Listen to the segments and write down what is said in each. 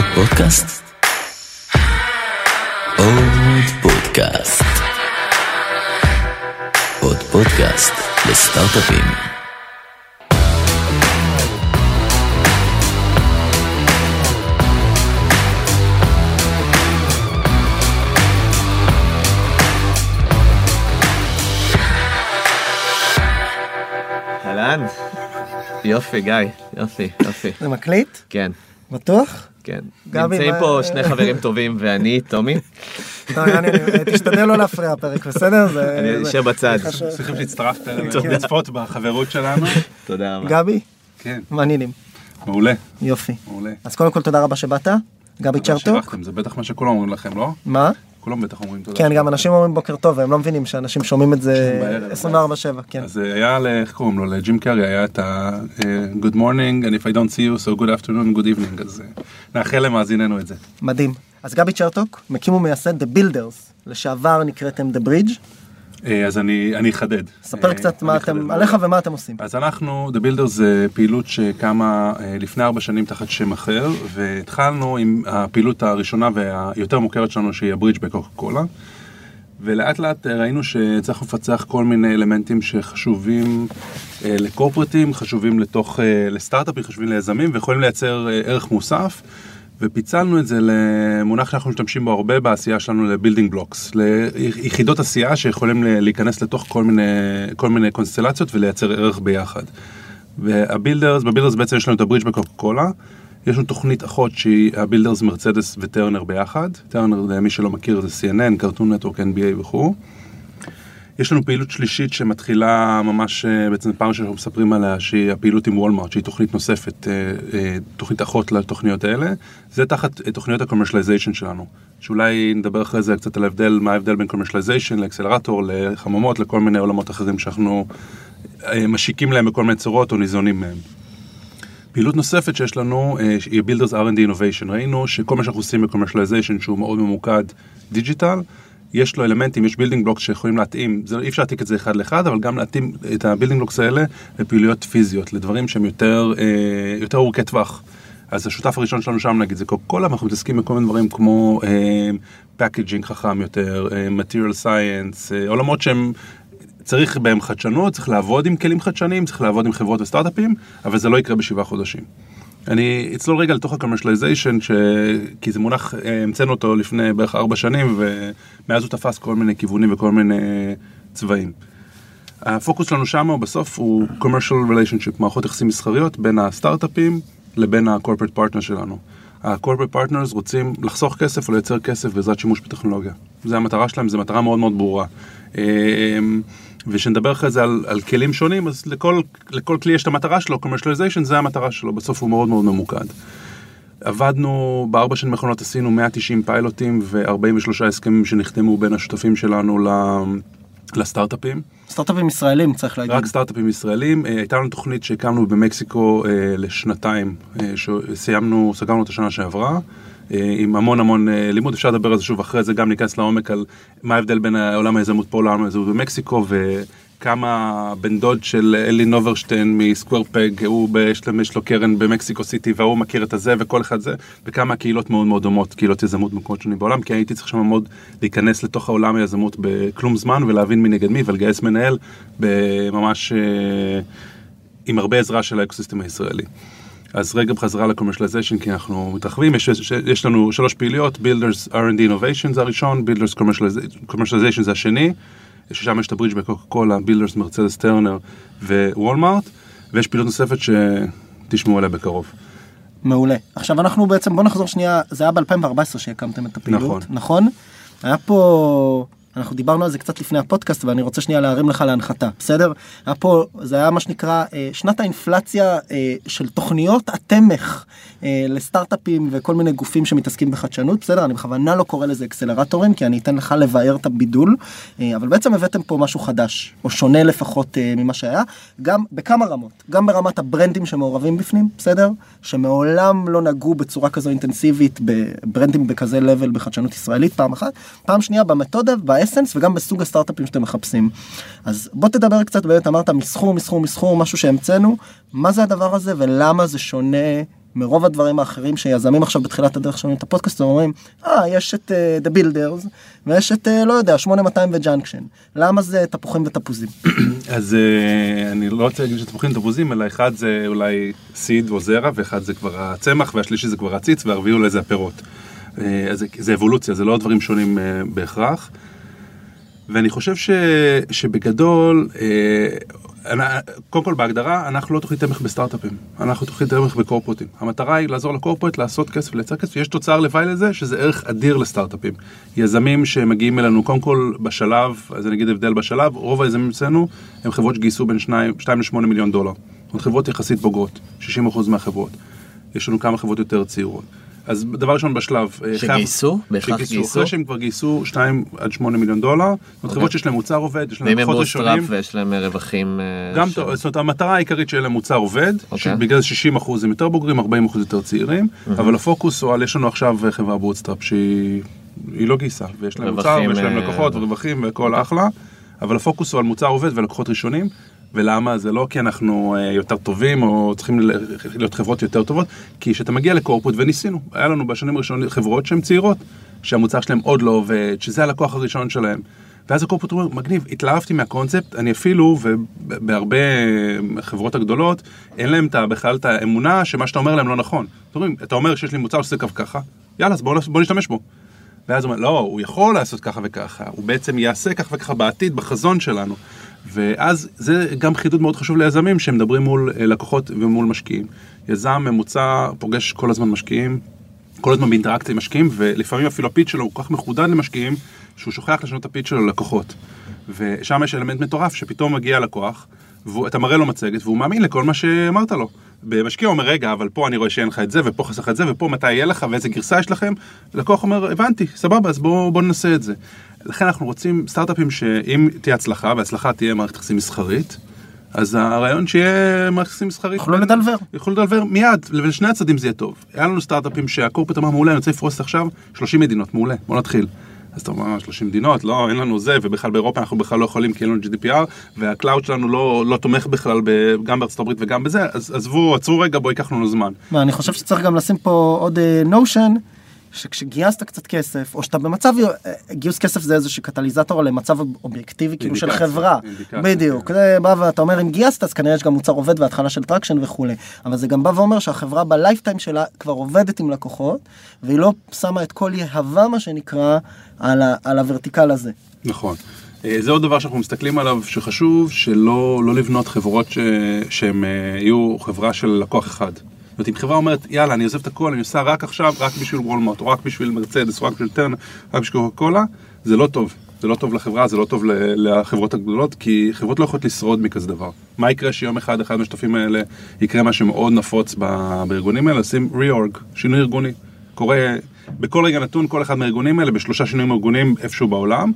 עוד פודקאסט? עוד פודקאסט. עוד פודקאסט לסטארט-אפים. אהלן. יופי, גיא. יופי, יופי. זה מקליט? כן, בטוח? כן. גבי, נמצאים פה שני חברים טובים ואני, טומי. תשתדל לא להפריע הפרק, בסדר? זה- אני אשב בצד. שמחים שהצטרפת. לצפות בחברות שלנו. תודה רבה. גבי, כן, מעניינים. מעולה, יופי. מעולה. אז קודם כל תודה רבה שבאת. גבי צ'רטוק. זה בטח מה שכולם אומרים לכם, לא? מה? כולם בטח אומרים תודה. כן, גם אנשים אומרים בוקר טוב, והם לא מבינים שאנשים שומעים את זה בערב. 24/7, כן. אז אה, היה, איך קוראים לו? לג'ים קרי היה את ה- אה, Good morning, and if I don't see you, so good afternoon, good evening, אז אה, נאחל למאזיננו את זה. מדהים. אז גבי צ'רטוק, מקים ומייסד The Builders, לשעבר נקראתם The Bridge. אה, אז אני אני אחדד. ספר אה, קצת מה אתם. עליך ומה אתם עושים. אז אנחנו, The Builders זה פעילות שקמה אה, לפני ארבע שנים תחת שם אחר, והתחלנו עם הפעילות הראשונה והיותר מוכרת שלנו שהיא הברידג' בקוקה קולה. ולאט לאט ראינו שצריך לפצח כל מיני אלמנטים שחשובים לקורפרטים, חשובים לתוך, לסטארט-אפים, חשובים ליזמים ויכולים לייצר ערך מוסף. ופיצלנו את זה למונח שאנחנו משתמשים בו הרבה בעשייה שלנו ל building blocks, ליחידות עשייה שיכולים להיכנס לתוך כל מיני, כל מיני קונסטלציות ולייצר ערך ביחד. וה Builders, ב Builders בעצם יש לנו את הברידג' בקוקה קולה, יש לנו תוכנית אחות שהיא ה Builders מרצדס וטרנר ביחד, טרנר למי שלא מכיר זה CNN, Cartoon Network, NBA וכו'. יש לנו פעילות שלישית שמתחילה ממש, אה, בעצם פעם שאנחנו מספרים עליה, שהיא הפעילות עם וולמארט, שהיא תוכנית נוספת, אה, אה, תוכנית אחות לתוכניות האלה. זה תחת תוכניות ה-commercialization שלנו. שאולי נדבר אחרי זה קצת על ההבדל, מה ההבדל בין commercialization לאקסלרטור, לחממות, לכל מיני עולמות אחרים שאנחנו משיקים להם בכל מיני צורות או ניזונים מהם. פעילות נוספת שיש לנו היא Builders R&D Innovation. ראינו שכל מה שאנחנו עושים ב-commercialization שהוא מאוד ממוקד Digital, יש לו אלמנטים, יש building blocks שיכולים להתאים, זה, אי אפשר להעתיק את זה אחד לאחד, אבל גם להתאים את ה building blocks האלה לפעילויות פיזיות, לדברים שהם יותר, אה, יותר ארוכי טווח. אז השותף הראשון שלנו שם נגיד זה קוקה קולה, ואנחנו מתעסקים בכל מיני דברים כמו packaging חכם יותר, אה, material science, אה, עולמות שהם צריך בהם חדשנות, צריך לעבוד עם כלים חדשניים, צריך לעבוד עם חברות וסטארט-אפים, אבל זה לא יקרה בשבעה חודשים. אני אצלול רגע לתוך ה-commercialization, ש... כי זה מונח, אה, המצאנו אותו לפני בערך ארבע שנים, ומאז הוא תפס כל מיני כיוונים וכל מיני צבעים. הפוקוס שלנו שם הוא בסוף הוא commercial relationship, מערכות יחסים מסחריות בין הסטארט-אפים לבין ה-corporate partner שלנו. ה-corporate partners רוצים לחסוך כסף או לייצר כסף בעזרת שימוש בטכנולוגיה. זו המטרה שלהם, זו מטרה מאוד מאוד ברורה. ושנדבר אחרי זה על, על כלים שונים, אז לכל, לכל כלי יש את המטרה שלו, commercialization זה המטרה שלו, בסוף הוא מאוד מאוד ממוקד. עבדנו, בארבע שנים האחרונות עשינו 190 פיילוטים ו-43 הסכמים שנחתמו בין השותפים שלנו ל- לסטארט-אפים. סטארט-אפים ישראלים, צריך להגיד. רק סטארט-אפים ישראלים. אה, הייתה לנו תוכנית שהקמנו במקסיקו אה, לשנתיים, אה, שסיימנו, סגרנו את השנה שעברה. אה, עם המון המון אה, לימוד, אפשר לדבר על זה שוב אחרי זה, גם ניכנס לעומק על מה ההבדל בין עולם היזמות פה לעולם היזמות במקסיקו, וכמה בן דוד של אלי נוברשטיין מסקוור פג, הוא, ב- יש לו- קרן במקסיקו סיטי, והוא מכיר את הזה וכל אחד זה, וכמה הקהילות מאוד מאוד דומות, קהילות יזמות במקומות שונים בעולם, כי הייתי צריך שם מאוד להיכנס לתוך העולם היזמות בכלום זמן, ולהבין מי נגד מי, ולגייס מנהל בממש... אה, עם הרבה עזרה של האקוסיסטם הישראלי. אז רגע בחזרה ל-commercialization כי אנחנו מתרחבים, יש, יש, יש לנו שלוש פעילויות, Builders R&D Innovation זה הראשון, Builders Commercialization, commercialization זה השני, ששם יש את הברידג' בקוקה קולה, Builders מרצדס טרנר ווולמארט, ויש פעילות נוספת שתשמעו עליה בקרוב. מעולה. עכשיו אנחנו בעצם, בוא נחזור שנייה, זה היה ב-2014 שהקמתם את הפעילות, נכון. נכון? היה פה, אנחנו דיברנו על זה קצת לפני הפודקאסט ואני רוצה שנייה להרים לך להנחתה, בסדר? היה פה, זה היה מה שנקרא אה, שנת האינפלציה אה, של תוכניות התמך אה, לסטארט-אפים וכל מיני גופים שמתעסקים בחדשנות, בסדר? אני בכוונה לא קורא לזה אקסלרטורים כי אני אתן לך לבאר את הבידול, אה, אבל בעצם הבאתם פה משהו חדש, או שונה לפחות אה, ממה שהיה, גם בכמה רמות, גם ברמת הברנדים שמעורבים בפנים, בסדר? שמעולם לא נגעו בצורה כזו אינטנסיבית בברנדים בכזה לבל בחדשנות ישראלית פעם אחת, פעם שנייה במתודה, באסנס וגם בסוג הסטארט-אפים שאתם מחפשים. אז בוא תדבר קצת, באמת אמרת מסחור, מסחור, מסחור, משהו שהמצאנו, מה זה הדבר הזה ולמה זה שונה מרוב הדברים האחרים שיזמים עכשיו בתחילת הדרך שומעים את הפודקאסט ואומרים, אה, יש את אה, The Builders ויש את, אה, לא יודע, 8200 ו Junction. למה זה תפוחים ותפוזים? אז אה, אני לא רוצה להגיד שתפוחים תפוזים, אלא אחד זה אולי seed או זרע, ואחד זה כבר הצמח, והשלישי זה כבר הציץ, והרביעי אולי זה הפירות. אז זה- זה אבולוציה, זה לא דברים שונים בהכרח. ואני חושב ש, שבגדול, אה, אנ- קודם כל בהגדרה, אנחנו לא תוכנית תמך בסטארט-אפים, אנחנו תוכנית תמך בקורפרטים. המטרה היא לעזור ל corporate לעשות כסף, לייצר כסף, יש תוצר לוואי לזה, שזה ערך אדיר לסטארט-אפים. יזמים שמגיעים אלינו, קודם כל בשלב, אז אני אגיד הבדל בשלב, רוב היזמים אצלנו הם חברות שגייסו בין 2 ל-8 מיליון דולר. זאת חברות יחסית בוגרות, 60% מהחברות. יש לנו כמה חברות יותר צעירות. אז דבר ראשון בשלב, אה, שגייסו? בהכרח שגייסו, גייסו? אחרי שהם כבר גייסו 2 עד 8 מיליון דולר, זאת אומרת חברות שיש להם מוצר עובד, יש להם לקוחות ראשונים, ויש להם אה, רווחים... אה, גם ש- טוב, זאת אומרת המטרה העיקרית שיהיה להם מוצר עובד, אוקיי. שבגלל 60 אחוז הם יותר בוגרים, 40 אחוז יותר צעירים, אבל הפוקוס הוא על, יש לנו עכשיו חברה bootstrap שהיא היא לא גייסה, ויש להם מוצר ויש להם לקוחות ורווחים והכל אחלה, אבל הפוקוס הוא על מוצר עובד ולקוחות ראשונים. ולמה? זה לא כי אנחנו אה, יותר טובים או צריכים להיות חברות יותר טובות, כי כשאתה מגיע לקורפוט וניסינו, היה לנו בשנים הראשונות חברות שהן צעירות, שהמוצר שלהם עוד לא עובד, שזה הלקוח הראשון שלהם. ואז הקורפוט אומר, מגניב, התלהבתי מהקונספט, אני אפילו, ובהרבה חברות הגדולות, אין להם בכלל את האמונה שמה שאתה אומר להם לא נכון. אומרת, אתה אומר שיש לי מוצר שעושה כך ככה, יאללה, אז בוא, נ- בוא נשתמש בו. ואז הוא אומר, לא, הוא יכול לעשות ככה וככה, הוא בעצם יעשה כך וככה בעתיד, בחזון שלנו. ואז זה גם חידוד מאוד חשוב ליזמים שמדברים מול אה, לקוחות ומול משקיעים. יזם ממוצע פוגש כל הזמן משקיעים, כל הזמן באינטראקציה עם משקיעים, ולפעמים אפילו הפיץ שלו הוא כל כך מחודד למשקיעים, שהוא שוכח לשנות את הפיץ שלו ללקוחות. ושם יש אלמנט מטורף, שפתאום מגיע לקוח, ואתה מראה לו מצגת, והוא מאמין לכל מה שאמרת לו. במשקיע אומר, רגע, אבל פה אני רואה שאין לך את זה, ופה חסך את זה, ופה מתי יהיה לך, ואיזה גרסה יש לכם. לקוח אומר, הבנתי, סבבה, אז בואו בוא ננסה את זה. לכן אנחנו רוצים סטארט-אפים שאם תהיה הצלחה, והצלחה תהיה מערכת יחסים מסחרית, אז הרעיון שיהיה מערכת יחסים מסחרית. יוכלו לדלבר. יוכלו לדלבר מיד, ולשני הצדדים זה יהיה טוב. היה לנו סטארט-אפים שהקורפט אמר, מעולה, אני רוצה לפרוס עכשיו 30 מדינות, מעולה, בוא נתחיל. אז אתה אומר, "אה, 30 מדינות, לא, אין לנו זה, ובכלל באירופה אנחנו בכלל לא יכולים כי אין לנו GDPR, וה cloud שלנו לא, לא תומך בכלל ב, גם בארצות הברית וגם בזה, אז עזבו, עצרו רגע, בוא ייקח לנו זמן. ואני חושב שצריך גם לשים פה עוד notion, שכשגייסת קצת כסף, או שאתה במצב, אה, גיוס כסף זה איזשהו קטליזטור למצב אובייקטיבי כאילו של חברה. בדיוק, כן. זה בא ואתה אומר אם גייסת אז כנראה יש גם מוצר עובד והתחלה של traction וכולי. אבל זה גם בא ואומר שהחברה ב lifetime שלה כבר עובדת עם לקוחות, והיא לא שמה את כל יהבה מה שנקרא על, ה, על הוורטיקל הזה. נכון. אה, זה עוד דבר שאנחנו מסתכלים עליו שחשוב שלא לא לבנות חברות ש, שהם אה, יהיו חברה של לקוח אחד. זאת אומרת, אם חברה אומרת, יאללה, אני עוזב את הכל, אני עושה רק עכשיו, רק בשביל וולמוט, או רק בשביל מרצדס, או רק בשביל טרנר, רק בשביל קוקה קולה, זה לא טוב. זה לא טוב לחברה, זה לא טוב לחברות הגדולות, כי חברות לא יכולות לשרוד מכזה דבר. מה יקרה שיום אחד אחד מהשותפים האלה יקרה מה שמאוד נפוץ בארגונים האלה, עושים ריאורג, שינוי ארגוני. קורה בכל רגע נתון, כל אחד מהארגונים האלה בשלושה שינויים ארגוניים איפשהו בעולם.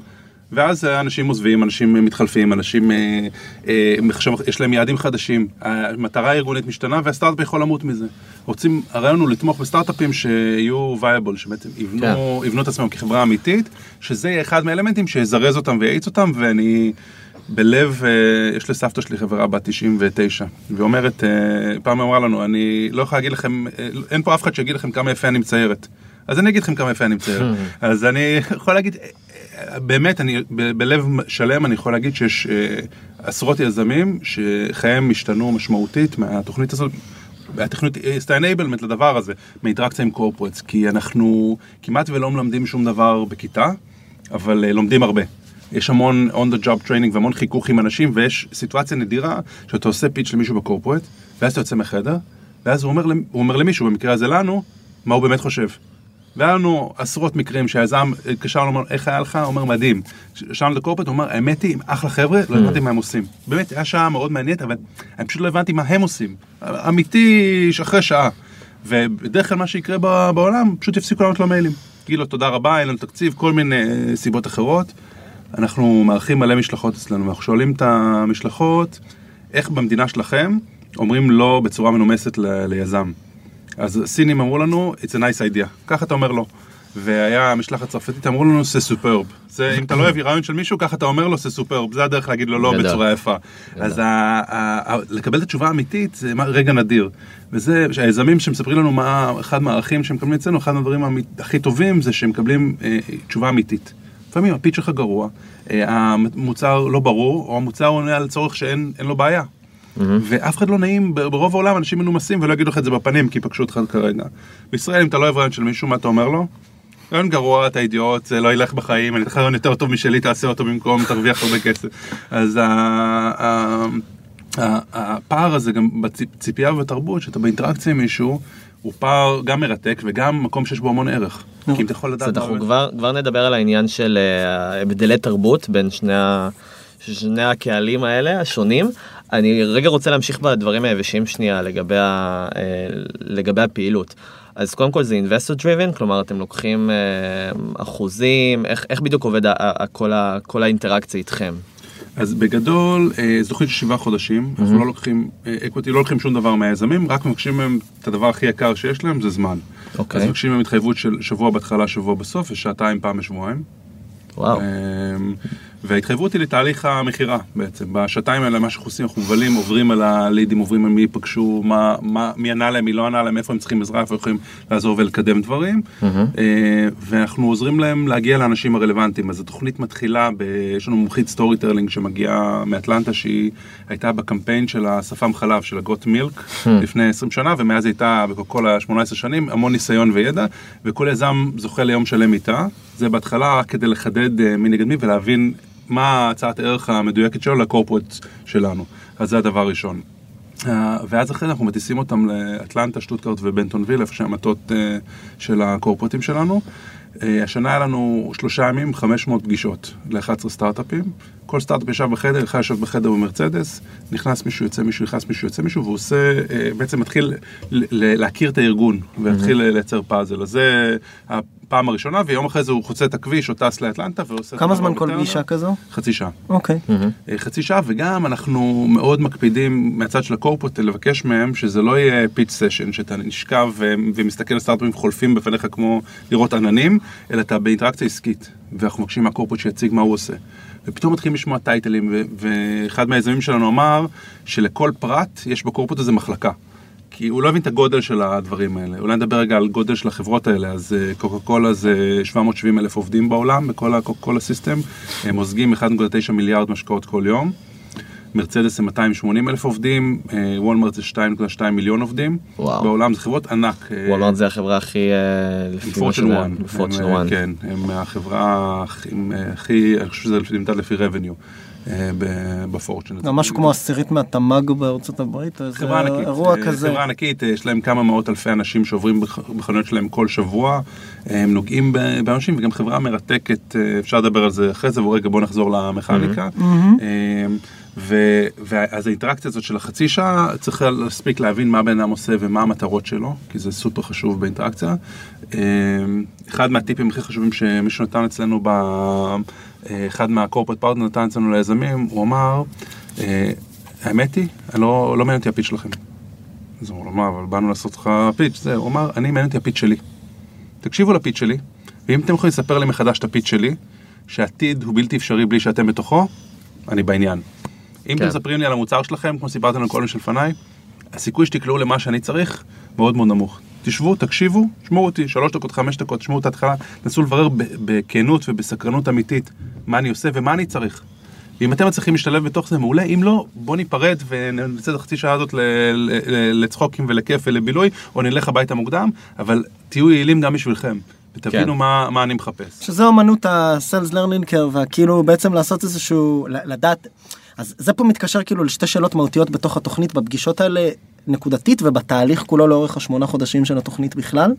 ואז אה, אנשים עוזבים, אנשים אה, מתחלפים, אנשים, אה, אה, עכשיו יש להם יעדים חדשים, המטרה הארגונית משתנה והסטארט-אפ יכול למות מזה. רוצים, הרעיון הוא לתמוך בסטארט-אפים שיהיו וייבל, שבעצם יבנו, כן. יבנו את עצמם כחברה אמיתית, שזה יהיה אחד מהאלמנטים שיזרז אותם ויאיץ אותם, ואני בלב, יש לסבתא שלי חברה בת 99, ואומרת, פעם אמרה לנו, אני לא יכול להגיד לכם, אין פה אף אחד שיגיד לכם כמה יפה אני מציירת. אז אני אגיד לכם כמה יפה אני מציירת. אז אני יכול להגיד, באמת, אני ב- בלב שלם אני יכול להגיד שיש אה, עשרות יזמים שחייהם השתנו משמעותית מהתוכנית הזאת. והתוכנית עשתה enablement לדבר הזה, מאינטראקציה עם קורפרטס, כי אנחנו כמעט ולא מלמדים שום דבר בכיתה, אבל אה, לומדים הרבה. יש המון on the job training והמון חיכוך עם אנשים, ויש סיטואציה נדירה שאתה עושה פיץ' למישהו בקורפרט, ואז אתה יוצא מהחדר, ואז הוא אומר, הוא אומר למישהו, במקרה הזה לנו, מה הוא באמת חושב. והיה לנו עשרות מקרים שהיזם התקשר לו, אמר, איך היה לך? אומר, מדהים. שאלנו את הקורפרט, הוא אומר, האמת היא, אחלה חבר'ה, לא הבנתי מה הם עושים. באמת, היה שעה מאוד מעניינת, אבל אני פשוט לא הבנתי מה הם עושים. אמיתי, אחרי שעה. ובדרך כלל מה שיקרה בעולם, פשוט יפסיקו לענות לו מיילים. יגיד לו תודה רבה, אין לנו תקציב, כל מיני אה, סיבות אחרות. אנחנו מארחים מלא משלחות אצלנו, ואנחנו שואלים את המשלחות, איך במדינה שלכם אומרים לא בצורה מנומסת ליזם. אז הסינים אמרו לנו, it's a nice idea. ככה אתה אומר לא. והיה משלחת צרפתית, אמרו לנו זה סופרב. זה, אם אתה לא אוהב רעיון של מישהו, ככה אתה אומר לו זה סופרב, זה הדרך להגיד לו לא. בצורה יפה. אז ה- ה- ה- לקבל את התשובה האמיתית זה רגע נדיר. וזה, שהיזמים שמספרים לנו מה אחד מהערכים שהם מקבלים אצלנו, אחד מהדברים האמית- הכי טובים זה שהם מקבלים אה, תשובה אמיתית. לפעמים הפיץ' שלך גרוע, אה, המוצר לא ברור, או המוצר עונה על צורך שאין אין לו בעיה. ואף אחד לא נעים, ברוב העולם אנשים מנומסים ולא יגידו לך את זה בפנים כי פגשו אותך כרגע. בישראל אם אתה לא אוהב רעיון של מישהו, מה אתה אומר לו? רעיון גרוע, אתה אידיוט, זה לא ילך בחיים, אני אתן לך רעיון יותר טוב משלי, תעשה אותו במקום, תרוויח הרבה כסף. אז הפער הזה גם בציפייה ובתרבות, שאתה באינטראקציה עם מישהו, הוא פער גם מרתק וגם מקום שיש בו המון ערך. כי אם אתה יכול אז לדעת... אנחנו כבר נדבר על העניין של אה, הבדלי תרבות בין שני, ה, שני הקהלים האלה השונים. אני רגע רוצה להמשיך בדברים היבשים שנייה לגבי, ה, אה, לגבי הפעילות. אז קודם כל זה investor driven, כלומר אתם לוקחים אה, אחוזים, איך, איך בדיוק עובד כל, ה, כל האינטראקציה איתכם? אז בגדול, אה, זו תוכנית של שבעה חודשים, אנחנו לא לוקחים אקוויטי, לא לוקחים שום דבר מהיזמים, רק מבקשים מהם את הדבר הכי יקר שיש להם, זה זמן. אוקיי. אז מבקשים מהם התחייבות של שבוע בהתחלה, שבוע בסוף, ושעתיים פעם בשבועיים. וואו. אמ, וההתחייבות היא לתהליך המכירה בעצם. בשעתיים האלה מה שאנחנו עושים, אנחנו מבלים, עוברים על הלידים, עוברים על מי פגשו, מה, מה, מי ענה להם, מי לא ענה להם, איפה הם צריכים עזרה, איפה יכולים לעזור ולקדם דברים. אה, ואנחנו עוזרים להם להגיע לאנשים הרלוונטיים. אז התוכנית מתחילה, ב... יש לנו מומחית storytelling שמגיעה מאטלנטה, שהיא הייתה בקמפיין של השפם חלב, של ה Got Milk, לפני 20 שנה, ומאז הייתה בכל ה-18 שנים, המון ניסיון וידע, וכל יזם זוכה ליום שלם איתה. זה בהתחלה רק כדי לחדד אה, מי נגד מי ולהבין מה הצעת הערך המדויקת שלו ל corporate שלנו. אז זה הדבר הראשון. אה, ואז אחרי זה אנחנו מטיסים אותם לאטלנטה, שטוטגרט ובנטונוויל, איפה שהמטות אה, של הקורפורטים שלנו. אה, השנה היה לנו שלושה ימים, 500 פגישות ל-11 סטארט-אפים. כל סטארט-אפ ישב בחדר, אחד יושב בחדר במרצדס, נכנס מישהו, יוצא מישהו, נכנס מישהו, יוצא מישהו, והוא עושה, בעצם מתחיל להכיר את הארגון, ולהתחיל לייצר פאזל. אז זה הפעם הראשונה, ויום אחרי זה הוא חוצה את הכביש, או טס לאטלנטה, ועושה... כמה זמן כל. פגישה כזו? חצי שעה. אוקיי. אה, חצי שעה, וגם אנחנו מאוד מקפידים מהצד של הקורפוט לבקש מהם שזה לא יהיה פיץ' סשן, שאתה נשכב ו- ומסתכל על סטארט-אפים חולפים בפניך כמו לראות עננים, אלא אתה באינטראקציה עסקית, ואנחנו מבקשים מהקורפוט שיציג מה הוא עושה. ופתאום מתחילים לשמוע טייטלים, ו- ואחד מהיזמים שלנו אמר שלכל פרט יש בקורפוט הזה מחלקה. כי הוא לא הבין את הגודל של הדברים האלה. אולי נדבר רגע על גודל של החברות האלה. אז אה, קוקה קולה זה 770 אלף עובדים בעולם, בכל הקוקה קולה סיסטם. הם מוזגים 1.9 מיליארד משקאות כל יום. מרצדס זה 280 אלף עובדים, אה, וולמרט זה 2.2 מיליון עובדים. וואו. בעולם זה חברות ענק. אה, וולמרט זה החברה הכי... אה, פורצ'ן שאני- 1. Fortune הם, אה, 1. כן, הם החברה אה, הכי, אני חושב שזה נמדד לפי revenue אה, ב- בפורצ'ן. גם משהו כמו עשירית מהתמ"ג בארצות הברית, איזה חברה ענקית, אירוע אה, כזה. חברה ענקית, אה, יש להם כמה מאות אלפי אנשים שעוברים בח- בחנויות שלהם כל שבוע, הם נוגעים באנשים, וגם חברה מרתקת, אפשר לדבר על זה אחרי זה, ורגע בוא נחזור למכניקה. ו- ואז האינטראקציה הזאת של החצי שעה, צריך להספיק להבין מה בן אדם עושה ומה המטרות שלו, כי זה סופר חשוב באינטראקציה. אחד מהטיפים הכי חשובים שמישהו נתן אצלנו, ב... אה, אחד מהקורפרט פרטנר נתן אצלנו ליזמים, הוא אמר, אה, האמת היא, לא, לא מעניין אותי הפיץ' שלכם. אז הוא אמר לו, מה, אבל באנו לעשות לך פיץ', זה, הוא אמר, אני מעניין אותי הפיץ' שלי. תקשיבו לפיץ' שלי, ואם אתם יכולים לספר לי מחדש את הפיץ' שלי, שעתיד הוא בלתי אפשרי בלי שאתם בתוכו, אני בעניין. אם כן. אתם מספרים לי על המוצר שלכם, כמו שסיפרתם לנו כל מי שלפניי, הסיכוי שתקלעו למה שאני צריך מאוד מאוד נמוך. תשבו, תקשיבו, שמעו אותי, שלוש דקות, חמש דקות, תשמעו את ההתחלה, תנסו לברר בכנות ובסקרנות אמיתית מה אני עושה ומה אני צריך. אם אתם מצליחים להשתלב בתוך זה, מעולה, אם לא, בוא ניפרד ונצא את החצי שעה הזאת לצחוקים ולכיף ולבילוי, או נלך הביתה מוקדם, אבל תהיו יעילים גם בשבילכם, ותבינו כן. מה, מה אני מחפש. שזה אמנות ה-Sales Learning Curve, כאילו בעצם לעשות איזשהו, לדעת, אז זה פה מתקשר כאילו לשתי שאלות מהותיות בתוך התוכנית, בפגישות האלה נקודתית ובתהליך כולו לאורך השמונה חודשים של התוכנית בכלל.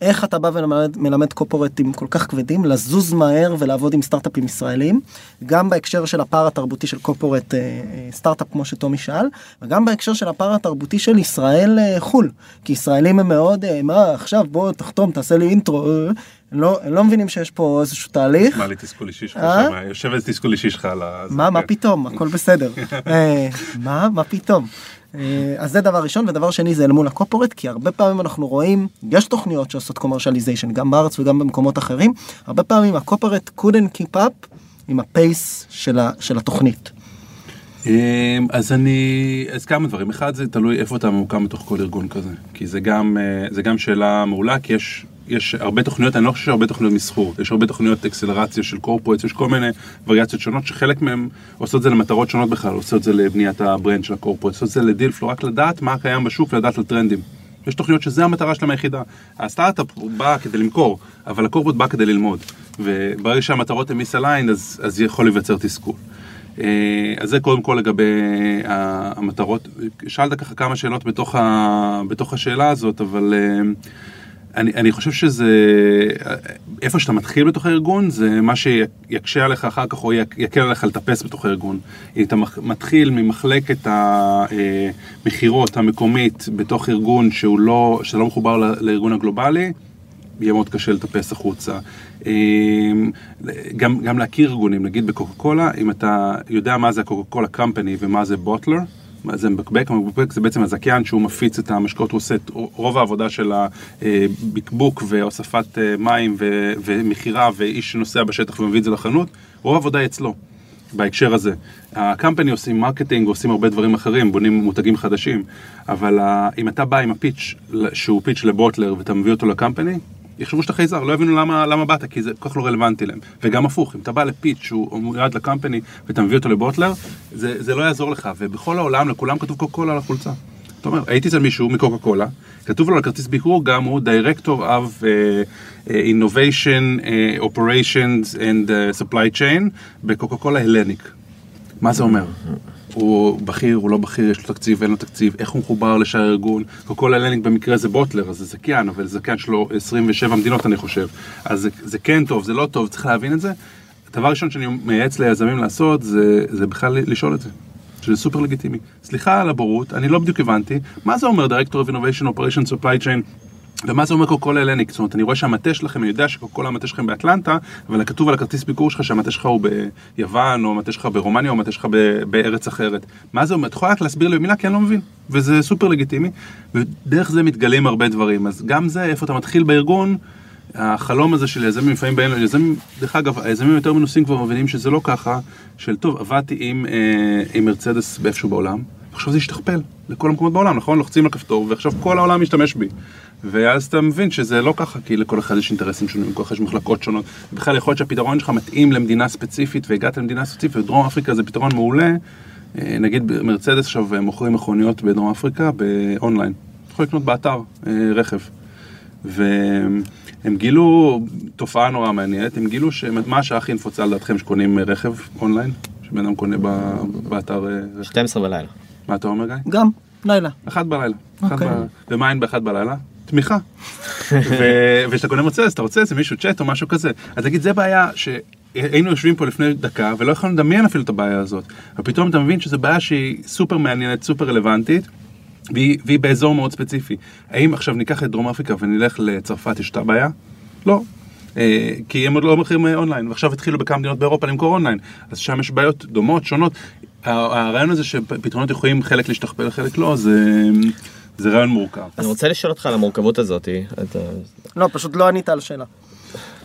איך אתה בא ומלמד מלמד קופורטים כל כך כבדים לזוז מהר ולעבוד עם סטארט-אפים ישראלים, גם בהקשר של הפער התרבותי של קופורט אה, אה, סטארט-אפ כמו שטומי שאל, וגם בהקשר של הפער התרבותי של ישראל אה, חו"ל, כי ישראלים הם מאוד, אה, מה עכשיו בוא תחתום תעשה לי אינטרו, אה, הם לא, הם לא מבינים שיש פה איזשהו תהליך. מה לי תסכול אישי שלך אה? שם, יושב איזה תסכול אישי שלך על ה... מה, מה כן. פתאום, הכל בסדר. אה, מה, מה פתאום. אה, אז זה דבר ראשון, ודבר שני זה אל מול הקופורט, כי הרבה פעמים אנחנו רואים, יש תוכניות שעושות קומרשליזיישן, גם בארץ וגם במקומות אחרים, הרבה פעמים הקופורט couldn't keep up עם ה pace של, ה, של התוכנית. אמ, אז אני, אז כמה דברים, אחד זה תלוי איפה אתה ממוקם בתוך כל ארגון כזה, כי זה גם, אה, זה גם שאלה מעולה, כי יש, יש הרבה תוכניות, אני לא חושב שהרבה תוכניות מסחור, יש הרבה תוכניות אקסלרציה של corporate, יש כל מיני וריאציות שונות, שחלק מהם עושות את זה למטרות שונות בכלל, עושות את זה לבניית ה brand של ה corporate, עושות את זה ל deal flow, רק לדעת מה קיים בשוק ולדעת על טרנדים. יש תוכניות שזה המטרה שלהם היחידה. הסטארט-אפ בא כדי למכור, אבל הקורפורט בא כדי ללמוד. וברגע שהמטרות הן מיסליין, אז, אז יכול להיווצר תסכול. אה, אז זה קודם כל לגבי המטרות. שאלת ככה כמה שאלות בתוך, ה, בתוך השאלה הזאת, אבל אה, אני, אני חושב שזה, איפה שאתה מתחיל בתוך הארגון, זה מה שיקשה עליך אחר כך, או יק- יקל עליך לטפס בתוך הארגון. אם אתה מתחיל ממחלקת המכירות המקומית בתוך ארגון שהוא לא, שלא מחובר לארגון הגלובלי, יהיה מאוד קשה לטפס החוצה. אמ, גם, גם להכיר ארגונים, נגיד בקוקה קולה, אם אתה יודע מה זה ה Coca-Cola Company ומה זה bottler, זה מבקבק, המבקבק זה בעצם הזכיין שהוא מפיץ את המשקאות, הוא עושה את רוב העבודה של הבקבוק והוספת אה, מים ו- ומכירה ואיש שנוסע בשטח ומביא את זה לחנות, רוב העבודה היא אצלו. בהקשר הזה. ה company עושים marketing, עושים הרבה דברים אחרים, בונים מותגים חדשים, אבל ה- אם אתה בא עם הפיץ' שהוא פיץ' לבוטלר ואתה מביא אותו לקמפני, יחשבו שאתה חייזר, לא יבינו למה, למה באת, כי זה כל כך לא רלוונטי להם. וגם הפוך, אם אתה בא לפיץ' שהוא מיועד לקמפני ואתה מביא אותו לבוטלר, זה, זה לא יעזור לך, ובכל העולם לכולם כתוב קוקה קולה על החולצה. אתה אומר, הייתי אצל מישהו מקוקה קולה, כתוב לו על כרטיס ביקור גם הוא of uh, uh, Innovation, uh, Operations and uh, Supply Chain בקוקה קולה הלניק. מה זה אומר? הוא בכיר, הוא לא בכיר, יש לו תקציב, אין לו תקציב, איך הוא מחובר לשאר הארגון. קולה הלניק במקרה זה בוטלר, אז זה זכיין, אבל זכיין שלו 27 מדינות אני חושב. אז זה, זה כן טוב, זה לא טוב, צריך להבין את זה. הדבר הראשון שאני מייעץ ליזמים לעשות זה, זה בכלל לשאול את זה. שזה סופר לגיטימי. סליחה על הבורות, אני לא בדיוק הבנתי, מה זה אומר Director of Innovation Operation Supply Chain ומה זה אומר קוקולה הלניק? זאת אומרת, אני רואה שהמטה שלכם, אני יודע שקוקולה המטה שלכם באטלנטה, אבל כתוב על הכרטיס ביקור שלך שהמטה שלך הוא ביוון, או המטה שלך ברומניה, או המטה שלך בארץ אחרת. מה זה אומר? אתה יכול רק להסביר לי במילה, כי אני לא מבין. וזה סופר לגיטימי, ודרך זה מתגלים הרבה דברים. אז גם זה, איפה אתה מתחיל בארגון, החלום הזה של יזמים לפעמים באים, יזמים, דרך אגב, היזמים יותר מנוסים כבר מבינים שזה לא ככה, של טוב, עבדתי עם, אה, עם מרצדס באיפשהו בעולם, עכשיו זה ישתכפל לכל המקומות בעולם, נכון? לוחצים על כפתור, ועכשיו כל העולם משתמש בי. ואז אתה מבין שזה לא ככה, כי לכל אחד יש אינטרסים שונים, לכל אחד יש מחלקות שונות. בכלל יכול להיות שהפתרון שלך מתאים למדינה ספציפית, והגעת למדינה ספציפית, ודרום אפריקה זה פתרון מעולה. אה, נגיד מרצדס עכשיו מוכרים מכוניות בדרום אפריקה באונליין. אתה יכול לקנות באתר אה, רכב. והם גילו תופעה נורא מעניינת, הם גילו שמה השעה הכי נפוצה לדעתכם שקונים רכב אונליין? שבן אדם קונה ב- באתר אה, רכב. 12 בלילה. מה אתה אומר גיא? גם, לילה. אחת בלילה. אחת אוקיי. בלילה. ומה אין באחת בלילה? תמיכה. וכשאתה קונה מוצץ, אתה רוצה איזה מישהו צ'אט או משהו כזה. אז נגיד, זה בעיה שהיינו יושבים פה לפני דקה ולא יכולנו לדמיין אפילו את הבעיה הזאת. ופתאום אתה מבין שזו בעיה שהיא סופר מעניינת, סופר רלוונטית. והיא, והיא באזור מאוד ספציפי. האם עכשיו ניקח את דרום אפריקה ונלך לצרפת, יש אותה בעיה? לא. אה, כי הם עוד לא מכירים אה, אונליין, ועכשיו התחילו בכמה מדינות באירופה למכור אונליין. אז שם יש בעיות דומות, שונות. הרעיון הזה שפתרונות יכולים חלק להשתכפל, חלק לא, זה, זה רעיון מורכב. אני רוצה לשאול אותך על המורכבות הזאת. אתה- לא, פשוט לא ענית על שאלה.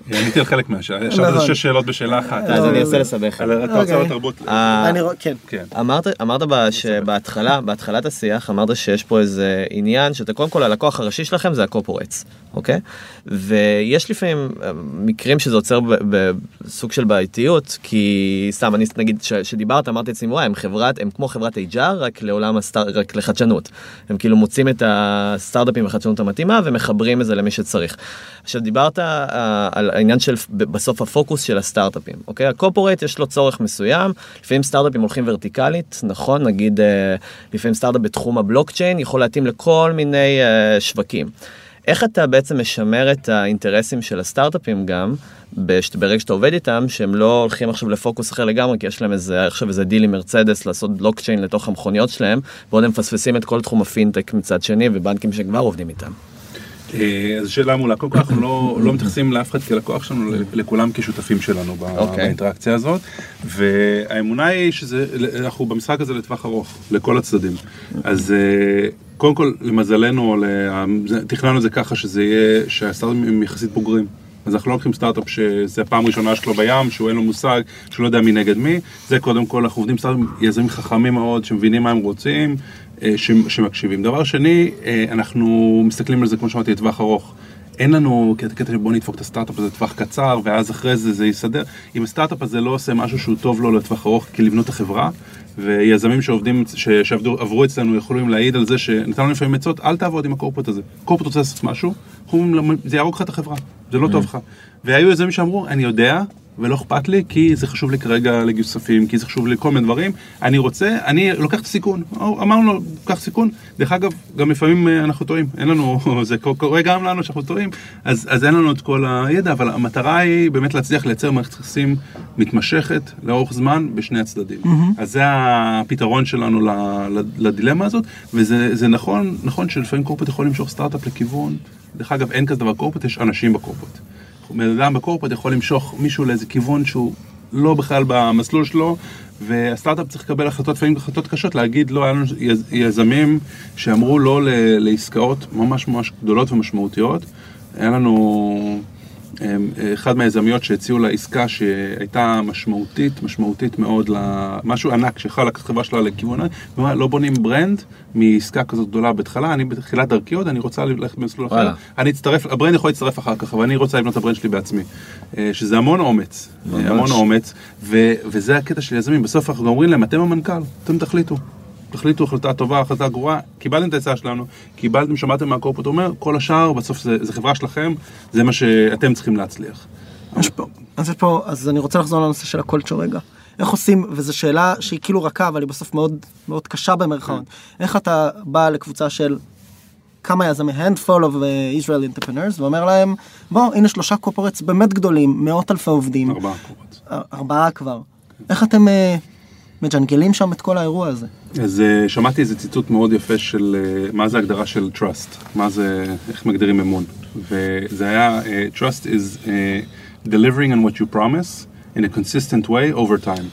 עניתי על חלק מהשאלה, עכשיו זה נכון. שש שאלות בשאלה אחת. אז אני אנסה לסבך. אתה רוצה? אה, רואה, כן. כן. אמרת, אמרת בה שבהתחלה, בהתחלת השיח, אמרת שיש פה איזה עניין שאתה קודם כל הלקוח הראשי שלכם זה הקופורטס, אוקיי? ויש לפעמים אה, מקרים שזה עוצר ב- בסוג של בעייתיות, כי סתם, אני נגיד, ש- שדיברת, אמרתי לעצמי, וואי, הם חברת, הם כמו חברת HR, רק לעולם הסטאר, רק לחדשנות. הם כאילו מוצאים את הסטארט-אפים והחדשנות המתאימה ומחברים את זה למי שצריך. עכשיו דיברת אה, על העניין של בסוף הפוקוס של הסטארט-אפים, אוקיי? ה corporate יש לו צורך מסוים, לפעמים סטארט-אפים הולכים ורטיקלית, נכון? נגיד אה, לפעמים סטארט-אפ בתחום הבלוקצ'יין יכול להתאים לכל מיני אה, שווקים. איך אתה בעצם משמר את האינטרסים של הסטארט-אפים גם, ברגע שאתה עובד איתם, שהם לא הולכים עכשיו לפוקוס אחר לגמרי, כי יש להם איזה, עכשיו איזה דיל עם מרצדס לעשות בלוקצ'יין לתוך המכוניות שלהם, ועוד הם מפספסים את כל תחום הפינטק מצד שני, ובנקים שכבר עובדים איתם. אה, אז שאלה מעולה, קודם כל אנחנו לא, לא מתייחסים לאף אחד כלקוח שלנו, לכולם כשותפים שלנו ב- אוקיי. באינטראקציה הזאת, והאמונה היא שזה, אנחנו במשחק הזה לטווח ארוך, לכל הצדדים. אז אה, קודם כל, למזלנו, תכננו את זה ככה שזה יהיה, שהסטארט-אפים הם יחסית בוגרים. אז אנחנו לא לוקחים סטארט-אפ שזה הפעם הראשונה שלו בים, שהוא אין לו מושג, שהוא לא יודע מי נגד מי. זה קודם כל, אנחנו עובדים סטארט-אפים יזמים חכמים מאוד, שמבינים מה הם רוצים, ש- שמקשיבים. דבר שני, אה, אנחנו מסתכלים על זה, כמו שאמרתי, לטווח ארוך. אין לנו קטע קטע של בוא נדפוק את הסטארט-אפ הזה לטווח קצר, ואז אחרי זה זה יסדר. אם הסטארט-אפ הזה לא עושה משהו שהוא טוב לו לטווח ארוך, כי לבנות את החברה, ויזמים שעובדים, ש- שעבדו, עברו אצלנו יכולים להעיד על זה שנתנו לפעמים עצות, אל תעבוד עם הקורפרט הזה. קורפרט רוצה לעשות משהו, זה יהרוג לך את החברה, זה לא טוב לך. והיו יזמים שאמרו, אני יודע, ולא אכפת לי, כי זה חשוב לי כרגע לגיוס כספים, כי זה חשוב לי כל מיני דברים, אני רוצה, אני לוקח את הסיכון. אמרנו לו, קח סיכון. דרך אגב, גם לפעמים אה, אנחנו טועים, אין לנו, זה קורה גם לנו שאנחנו טועים, אז, אז אין לנו את כל הידע, אבל המטרה היא באמת להצליח לייצר מערכת יחסים מתמשכת לאורך זמן בשני הצדדים. אז זה הפתרון שלנו לדילמה הזאת, וזה זה נכון, נכון שלפעמים קורפט יכול למשוך סטארט-אפ לכיוון, דרך אגב, אין כזה דבר קורפט, יש אנשים בקורפט. בן אדם בקורפט יכול למשוך מישהו לאיזה כיוון שהוא לא בכלל במסלול שלו, והסטארט-אפ צריך לקבל החלטות, לפעמים החלטות קשות, להגיד לא, היה לנו יז- יזמים שאמרו לא לעסקאות ממש ממש גדולות ומשמעותיות. היה לנו אחד מהיזמיות שהציעו לה עסקה שהייתה משמעותית, משמעותית מאוד, למשהו ענק שיכול לקחת חברה שלה לכיוון, לא בונים ברנד מעסקה כזאת גדולה בהתחלה, אני בתחילת דרכי עוד, אני רוצה ללכת במסלול אחר. אני אצטרף, ה brand יכול להצטרף אחר כך, אבל אני רוצה לבנות את ה brand שלי בעצמי. אה, שזה המון אומץ, אה, ממש. המון אומץ, ו- וזה הקטע של יזמים, בסוף אנחנו אומרים להם, אתם המנכ"ל, אתם תחליטו. תחליטו החלטה טובה, החלטה גרועה, קיבלתם את העצה שלנו, קיבלתם, שמעתם מה ה corporate אומר, כל השאר בסוף זה, זה חברה שלכם, זה מה שאתם צריכים להצליח. יש פה, אז יש פה, אז אני רוצה לחזור לנושא של ה culture רגע. איך עושים, וזו שאלה שהיא כאילו רכה, אבל היא בסוף מאוד, מאוד קשה במרכאות. איך אתה בא לקבוצה של כמה יזמי, handful of uh, Israel entrepreneurs, ואומר להם, בוא, הנה שלושה קופורטס באמת גדולים, מאות אלפי עובדים, ארבעה קורפט. אה, ארבעה כבר. איך אתם אה, מג'נגלים שם את כל האירוע הזה? אז אה, שמעתי איזה ציטוט מאוד יפה של אה, מה זה הגדרה של trust, מה זה, איך מגדירים אמון. וזה היה, אה, trust is delivering on what you promise in a consistent way over time.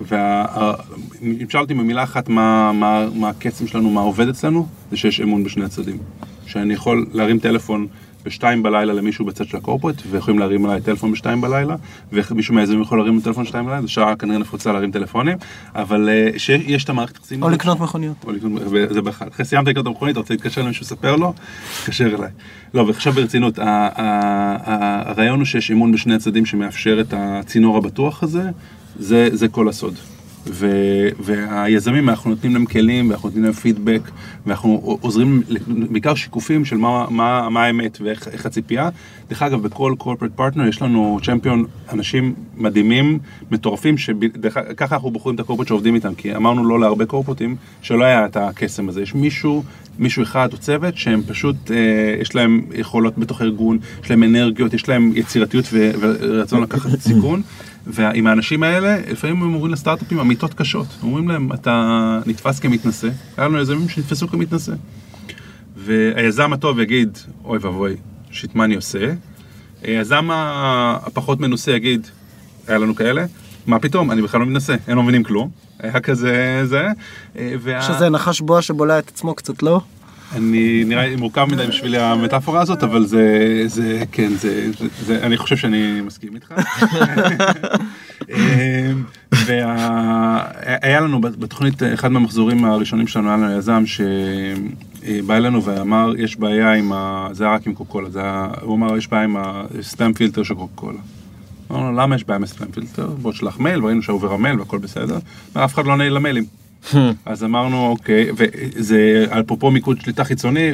ואם שאל אותי במילה אחת מה, מה, מה הקסם שלנו, מה עובד אצלנו, זה שיש אמון בשני הצדדים. שאני יכול להרים טלפון בשתיים בלילה למישהו בצד של הקורפרט, ויכולים להרים עליי טלפון בשתיים בלילה, ומישהו מהיזמים יכול להרים טלפון בשתיים בלילה, זו שעה כנראה נפוצה להרים טלפונים, אבל אה, שיש את המערכת יחסים. או. לקנות מכוניות. או לקנות, וזה בכלל. אחרי סיימת לקנות אתה רוצה להתקשר למישהו לספר לו? תתקשר אליי. לא, ועכשיו ברצינות, הרעיון הוא שיש אמון בשני הצדדים שמאפשר את הצינור הבטוח הזה, זה, זה כל הסוד. ו, והיזמים, אנחנו נותנים להם כלים, ואנחנו נותנים להם פידבק, ואנחנו עוזרים, בעיקר שיקופים של מה, מה, מה האמת ואיך איך הציפייה. דרך אגב, בכל corporate partner יש לנו צ'מפיון, אנשים מדהימים, מטורפים, שככה אנחנו בוחרים את הקורפרט שעובדים איתם, כי אמרנו לא להרבה קורפרטים שלא היה את הקסם הזה. יש מישהו, מישהו אחד או צוות שהם פשוט, אה, יש להם יכולות בתוך הארגון, יש להם אנרגיות, יש להם יצירתיות ו- ורצון לקחת סיכון. ועם האנשים האלה, לפעמים הם אומרים לסטארט-אפים אמיתות קשות. אומרים להם, אתה נתפס כמתנשא. היה לנו יזמים שנתפסו כמתנשא. והיזם הטוב יגיד, אוי ואבוי, שיט, מה אני עושה? היזם הפחות מנוסה יגיד, היה לנו כאלה, מה פתאום, אני בכלל לא מתנשא, הם לא מבינים כלום. היה כזה, זה. אה, וה... שזה נחש בוע שבולע את עצמו קצת, לא? אני נראה לי מורכב מדי בשביל המטאפורה הזאת, אבל זה, זה, כן, זה, זה, זה אני חושב שאני מסכים איתך. והיה לנו בתוכנית, אחד מהמחזורים הראשונים שלנו, היה לנו יזם שבא אלינו ואמר, יש בעיה עם ה... זה היה רק עם קוקה קולה, זה היה, הוא אמר, יש בעיה עם הספאם פילטר של קוקה אמרנו, למה יש בעיה הספאם פילטר? בוא תשלח מייל, וראינו שעובר המייל והכל בסדר. אף אחד לא נעיל למיילים. אז אמרנו אוקיי, וזה אפרופו מיקוד שליטה חיצוני,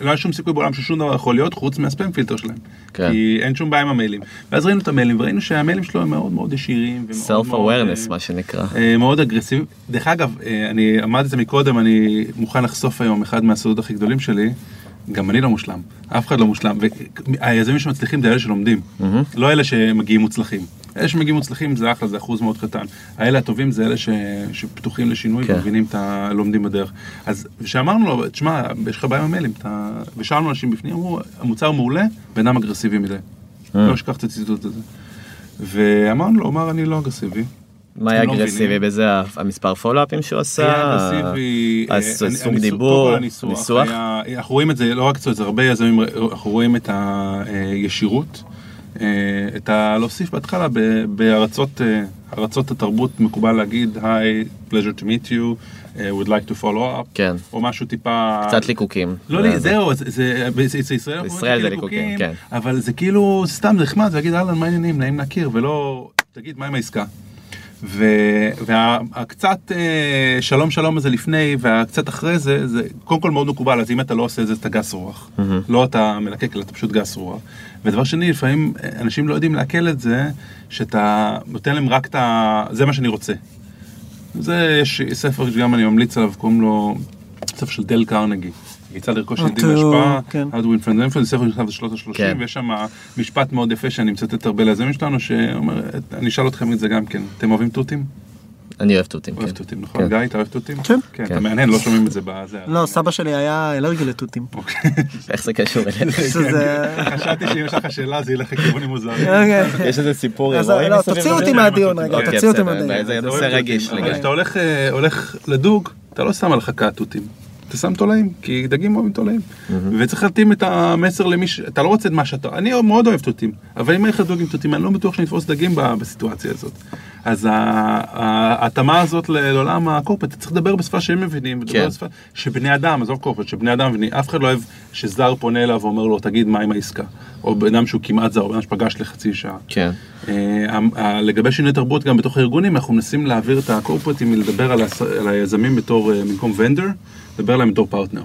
לא היה שום סיכוי בעולם ששום דבר יכול להיות חוץ מהספאם פילטר שלהם. כן. כי אין שום בעיה עם המיילים. ואז ראינו את המיילים וראינו שהמיילים שלו הם מאוד מאוד ישירים. מאוד, awareness אה, מה שנקרא. אה, מאוד אגרסיבי. דרך אגב, אה, אני אמרתי את זה מקודם, אני מוכן לחשוף היום אחד מהסודות הכי גדולים שלי. גם אני לא מושלם, אף אחד לא מושלם, והיזמים שמצליחים זה אלה שלומדים, לא אלה שמגיעים מוצלחים. אלה שמגיעים מוצלחים זה אחלה, זה אחוז מאוד קטן. האלה הטובים זה אלה ש... שפתוחים לשינוי כן. ומבינים את ה... לומדים בדרך. אז כשאמרנו לו, תשמע, יש לך בעיה עם המיילים, אתה... ושאלנו אנשים בפנים, אמרו, המוצר מעולה, אדם אגרסיבי מדי. אה. לא אשכח את הציטוט הזה. ואמרנו לו, אמר, אני לא אגרסיבי. מה היה לא אגרסיבי מבינים. בזה? המספר פולאפים שהוא עשה? אגרסיבי, אה, דיבור? ניסוח? אנחנו רואים את זה, לא רק זה הרבה יזמים, אנחנו רואים את הישירות, אה, את ה... להוסיף בהתחלה, בארצות אה, ארצות התרבות מקובל להגיד, היי, pleasure to meet you, אה, would like to follow up, כן. או משהו טיפה... קצת ליקוקים. לא, זה- לי, זהו, זה, זה, זה, זה ישראל, אומרים זה כאילו ליקוקים, ליקוקים, כן. אבל זה כאילו סתם נחמד, זה להגיד אהלן, מה העניינים, נעים להכיר, ולא, תגיד, מה עם העסקה? והקצת אה, שלום שלום הזה לפני והקצת אחרי זה, זה קודם כל מאוד מקובל, אז אם אתה לא עושה את זה, אתה גס רוח. לא אתה מלקק, אלא אתה פשוט גס רוח. ודבר שני, לפעמים אנשים לא יודעים לעכל את זה, שאתה נותן להם רק את ה... זה מה שאני רוצה. זה, יש ספר שגם אני ממליץ עליו, קוראים לו, ספר של דל קרנגי. יצא לרכוש How ילדים to- בהשפעה, כן. Influence, זה ספר שנכתב בשנות ה-30, כן. ויש שם משפט מאוד יפה שאני מצטט הרבה ליזמים שלנו, שאומר, אני אשאל אתכם את זה גם כן, אתם אוהבים תותים? אני אוהב תותים, אוהב כן. תותים, נכון? כן. גיא, אתה אוהב תותים? כן. כן, כן. אתה מעניין, לא שומעים את זה בזה. לא, סבא שלי היה אלרגי לתותים. אוקיי. איך זה קשור אליך? חשבתי שאם יש לך שאלה זה ילך לכיוונים מוזרים. אוקיי. יש איזה סיפור אז הירואי לא, מסביב תוציאו? אותי מהדיון רגע, אוקיי, תוציאו אותי מהדיון. זה אתה נושא אוהב רגיש לגמרי. אבל כשאתה אה, הולך לדוג, אתה לא שם על חכה תותים. אתה שם תולעים, כי דגים אוהבים תולעים. וצריך להתאים את המסר למי ש... אתה לא רוצה את מה שאתה... אני מאוד אוהב תותים, אבל אם אני הולך לדוג עם תותים, אני לא בטוח שאני אתפוס דגים בסיטואציה הזאת. אז ההתאמה הזאת לעולם הקורפט, אתה צריך לדבר בשפה שהם מבינים, כן. בשפה שבני אדם, עזוב קורפט, שבני אדם מבינים, אף אחד לא אוהב שזר פונה אליו ואומר לו, תגיד מה עם העסקה. או בן אדם שהוא כמעט זר, או בן אדם שפגש לחצי שעה. כן. אה, לגבי שינוי תרבות גם בתוך הארגונים, אנחנו מנסים להעביר את הקורפרטים מלדבר על היזמים בתור, אה, במקום ונדר, לדבר עליהם בתור פרטנר.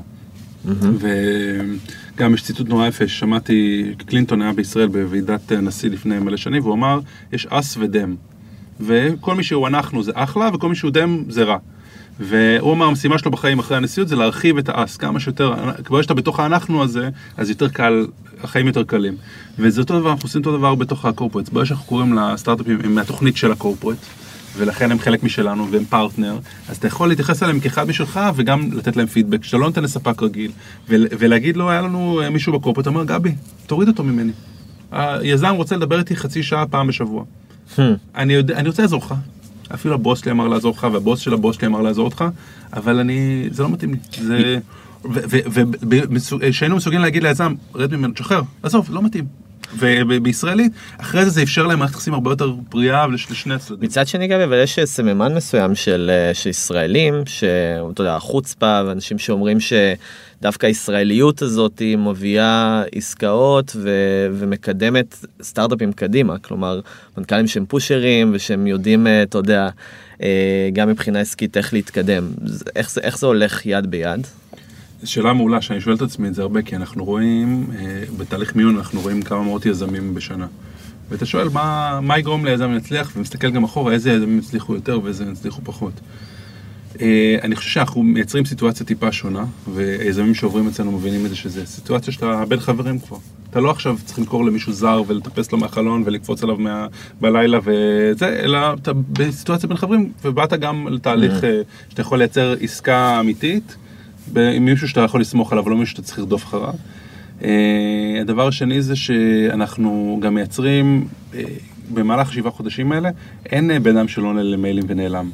וגם יש ציטוט נורא יפה, ששמעתי, קלינטון היה בישראל בוועידת הנשיא לפני מלא שנים, והוא אמר, יש אס ודם. וכל מי שהוא אנחנו זה אחלה, וכל מי שהוא דם זה רע. והוא אמר, המשימה שלו בחיים אחרי הנשיאות זה להרחיב את האס כמה שיותר, כבר שאתה בתוך האנחנו הזה, אז יותר קל, החיים יותר קלים. וזה אותו דבר, אנחנו עושים אותו דבר בתוך הקורפרט. ברגע שאנחנו קוראים לסטארט-אפים, מהתוכנית של הקורפרט, ולכן הם חלק משלנו והם פרטנר, אז אתה יכול להתייחס אליהם כאחד משלך וגם לתת להם פידבק, שאתה לא נותן לספק רגיל, ול, ולהגיד לו, היה לנו אה, מישהו בקורפרט, אומר, גבי, תוריד אותו ממני. היזם רוצה לדבר איתי חצי שעה פעם בשבוע. אני, יודע, אני רוצה לעזור לך. אפילו הבוס שלי אמר לעזור לך, והבוס של הבוס שלי אמר לעזור לך, אבל אני, זה לא מתאים לי. זה... וכשהיינו מסוגלים להגיד ליזם, רד ממנו, תשחרר, עזוב, לא מתאים. ובישראלית, אחרי זה זה אפשר להם מערכת יחסים הרבה יותר בריאה לשני הצדדים. מצד שני גם אבל יש סממן מסוים של, אה, ישראלים שאתה יודע החוצפה ואנשים שאומרים שדווקא הישראליות הזאת מביאה עסקאות ו, ומקדמת סטארט-אפים קדימה כלומר מנכ"לים שהם פושרים ושהם יודעים אה, אתה יודע אה, גם מבחינה עסקית איך להתקדם איך זה איך זה הולך יד ביד. שאלה מעולה שאני שואל את עצמי את זה הרבה, כי אנחנו רואים, אה, בתהליך מיון אנחנו רואים כמה מאות יזמים בשנה. ואתה שואל מה, מה יגרום ליזם להצליח, ומסתכל גם אחורה איזה יזמים הצליחו יותר ואיזה הצליחו פחות. אה, אני חושב שאנחנו מייצרים סיטואציה טיפה שונה, ויזמים שעוברים אצלנו מבינים את זה שזה סיטואציה שאתה בין חברים כבר. אתה לא עכשיו צריך למכור למישהו זר ולטפס לו מהחלון ולקפוץ עליו מה, בלילה וזה, אלא אתה בסיטואציה בין חברים, ובאת גם לתהליך אה, שאתה יכול לייצר עסקה אמיתית. עם מישהו שאתה יכול לסמוך עליו, לא מישהו שאתה צריך לרדוף אחריו. אה, הדבר השני זה שאנחנו גם מייצרים, אה, במהלך השבעה חודשים האלה, אין אה, בן אדם שלא עונה למיילים ונעלם.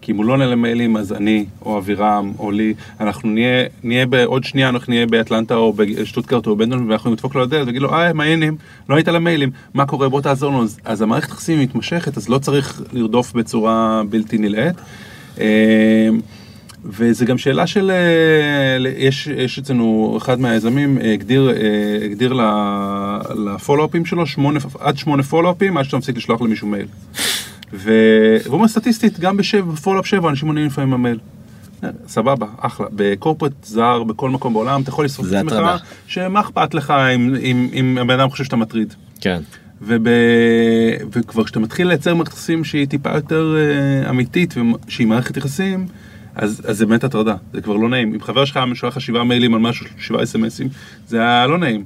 כי אם הוא לא עונה למיילים, אז אני, או אבירם, או לי, אנחנו נהיה, נהיה בעוד שנייה, אנחנו נהיה באטלנטה או בשטוטקרט או בבנדון, ואנחנו נדפוק לו לדלת ונגיד לו, היי, מה העניינים? לא היית למיילים, מה קורה? בוא תעזור לנו. אז, אז המערכת יחסים מתמשכת, אז לא צריך לרדוף בצורה בלתי נלאית. וזה גם שאלה של, אה, יש, יש אצלנו, אחד מהיזמים אה, הגדיר, אה, הגדיר לפולו-אפים שלו שמונה, עד שמונה פולו-אפים, עד שאתה מפסיק לשלוח למישהו מייל. והוא אומר סטטיסטית, גם בפולו-אפ 7 אנשים עונים לפעמים במייל. סבבה, אחלה. בקורפרט זר, בכל מקום בעולם, אתה יכול לשרוף את עצמך. שמה אכפת לך אם, אם, אם הבן אדם חושב שאתה מטריד. כן. וב... וכבר כשאתה מתחיל לייצר מערכת יחסים שהיא טיפה יותר אה, אמיתית ושהיא מערכת יחסים, אז, אז זה באמת הטרדה, זה כבר לא נעים. אם חבר שלך שולח לך שבעה מיילים על משהו, שבעה אסמסים, זה היה לא נעים.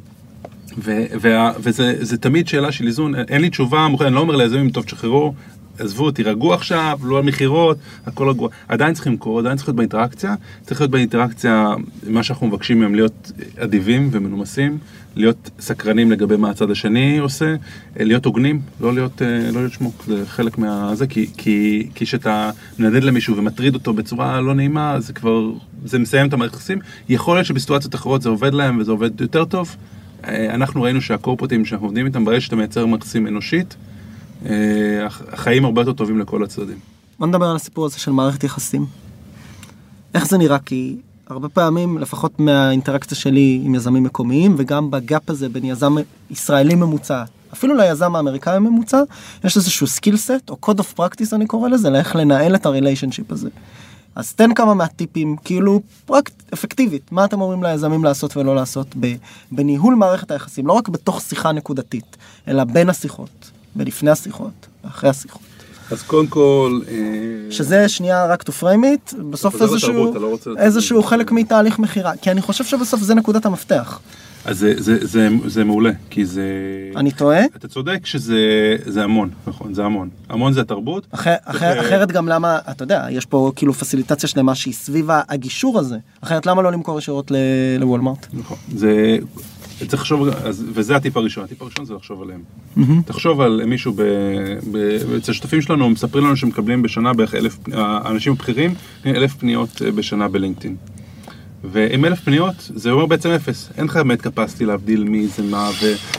ו- וה- וזה זה תמיד שאלה של איזון, אין לי תשובה מוכנה, אני לא אומר ליזמים, טוב תשחררו, עזבו, תירגעו עכשיו, לא על מכירות, הכל רגוע. עדיין צריכים למכור, עדיין צריך להיות באינטראקציה, צריך להיות באינטראקציה, מה שאנחנו מבקשים מהם להיות אדיבים ומנומסים, להיות סקרנים לגבי מה הצד השני עושה, להיות הוגנים, לא להיות, אה, לא להיות שמוק, זה חלק מה... זה, כי, כשאתה מנדד למישהו ומטריד אותו בצורה לא נעימה, זה כבר, זה מסיים את המערכת. יכול להיות שבסיטואציות אחרות זה עובד להם וזה עובד יותר טוב. אה, אנחנו ראינו שהקורפרטים שאנחנו עובדים איתם, ברגע שאתה מייצר מערכת אנושית, החיים הרבה יותר טובים לכל הצדדים. בוא נדבר על הסיפור הזה של מערכת יחסים. איך זה נראה? כי הרבה פעמים, לפחות מהאינטראקציה שלי עם יזמים מקומיים, וגם ב gap הזה בין יזם ישראלי ממוצע, אפילו ליזם האמריקאי הממוצע, יש איזשהו skill set, או code of practice אני קורא לזה, לאיך לנהל את ה relationship הזה. אז תן כמה מהטיפים, כאילו, פרקטית, אפקטיבית, מה אתם אומרים ליזמים לעשות ולא לעשות בניהול מערכת היחסים, לא רק בתוך שיחה נקודתית, אלא בין השיחות, ולפני השיחות, ואחרי השיחות. אז קודם כל... אה, שזה שנייה רק to frame it, בסוף איזשהו, לתרבות, לא איזשהו חלק מתהליך מכירה, כי אני חושב שבסוף זה נקודת המפתח. אז זה, זה, זה, זה מעולה, כי זה... אני טועה? אתה צודק שזה זה המון, נכון, זה המון. המון זה התרבות. אחר, אחר, אחרת גם למה, אתה יודע, יש פה כאילו פסיליטציה שלמה שהיא סביב הגישור הזה. אחרת למה לא למכור ישירות ל- לוולמארט? נכון. זה... צריך לחשוב, אז, וזה הטיפ הראשון, הטיפ הראשון זה לחשוב עליהם. תחשוב על מישהו, ב, ב, אצל השותפים שלנו, מספרים לנו שמקבלים בשנה בערך אלף, האנשים הבכירים, אלף פניות אה, בשנה בלינקדאין. ועם אלף פניות, זה אומר בעצם אפס. אין לך באמת capacity להבדיל מי זה מה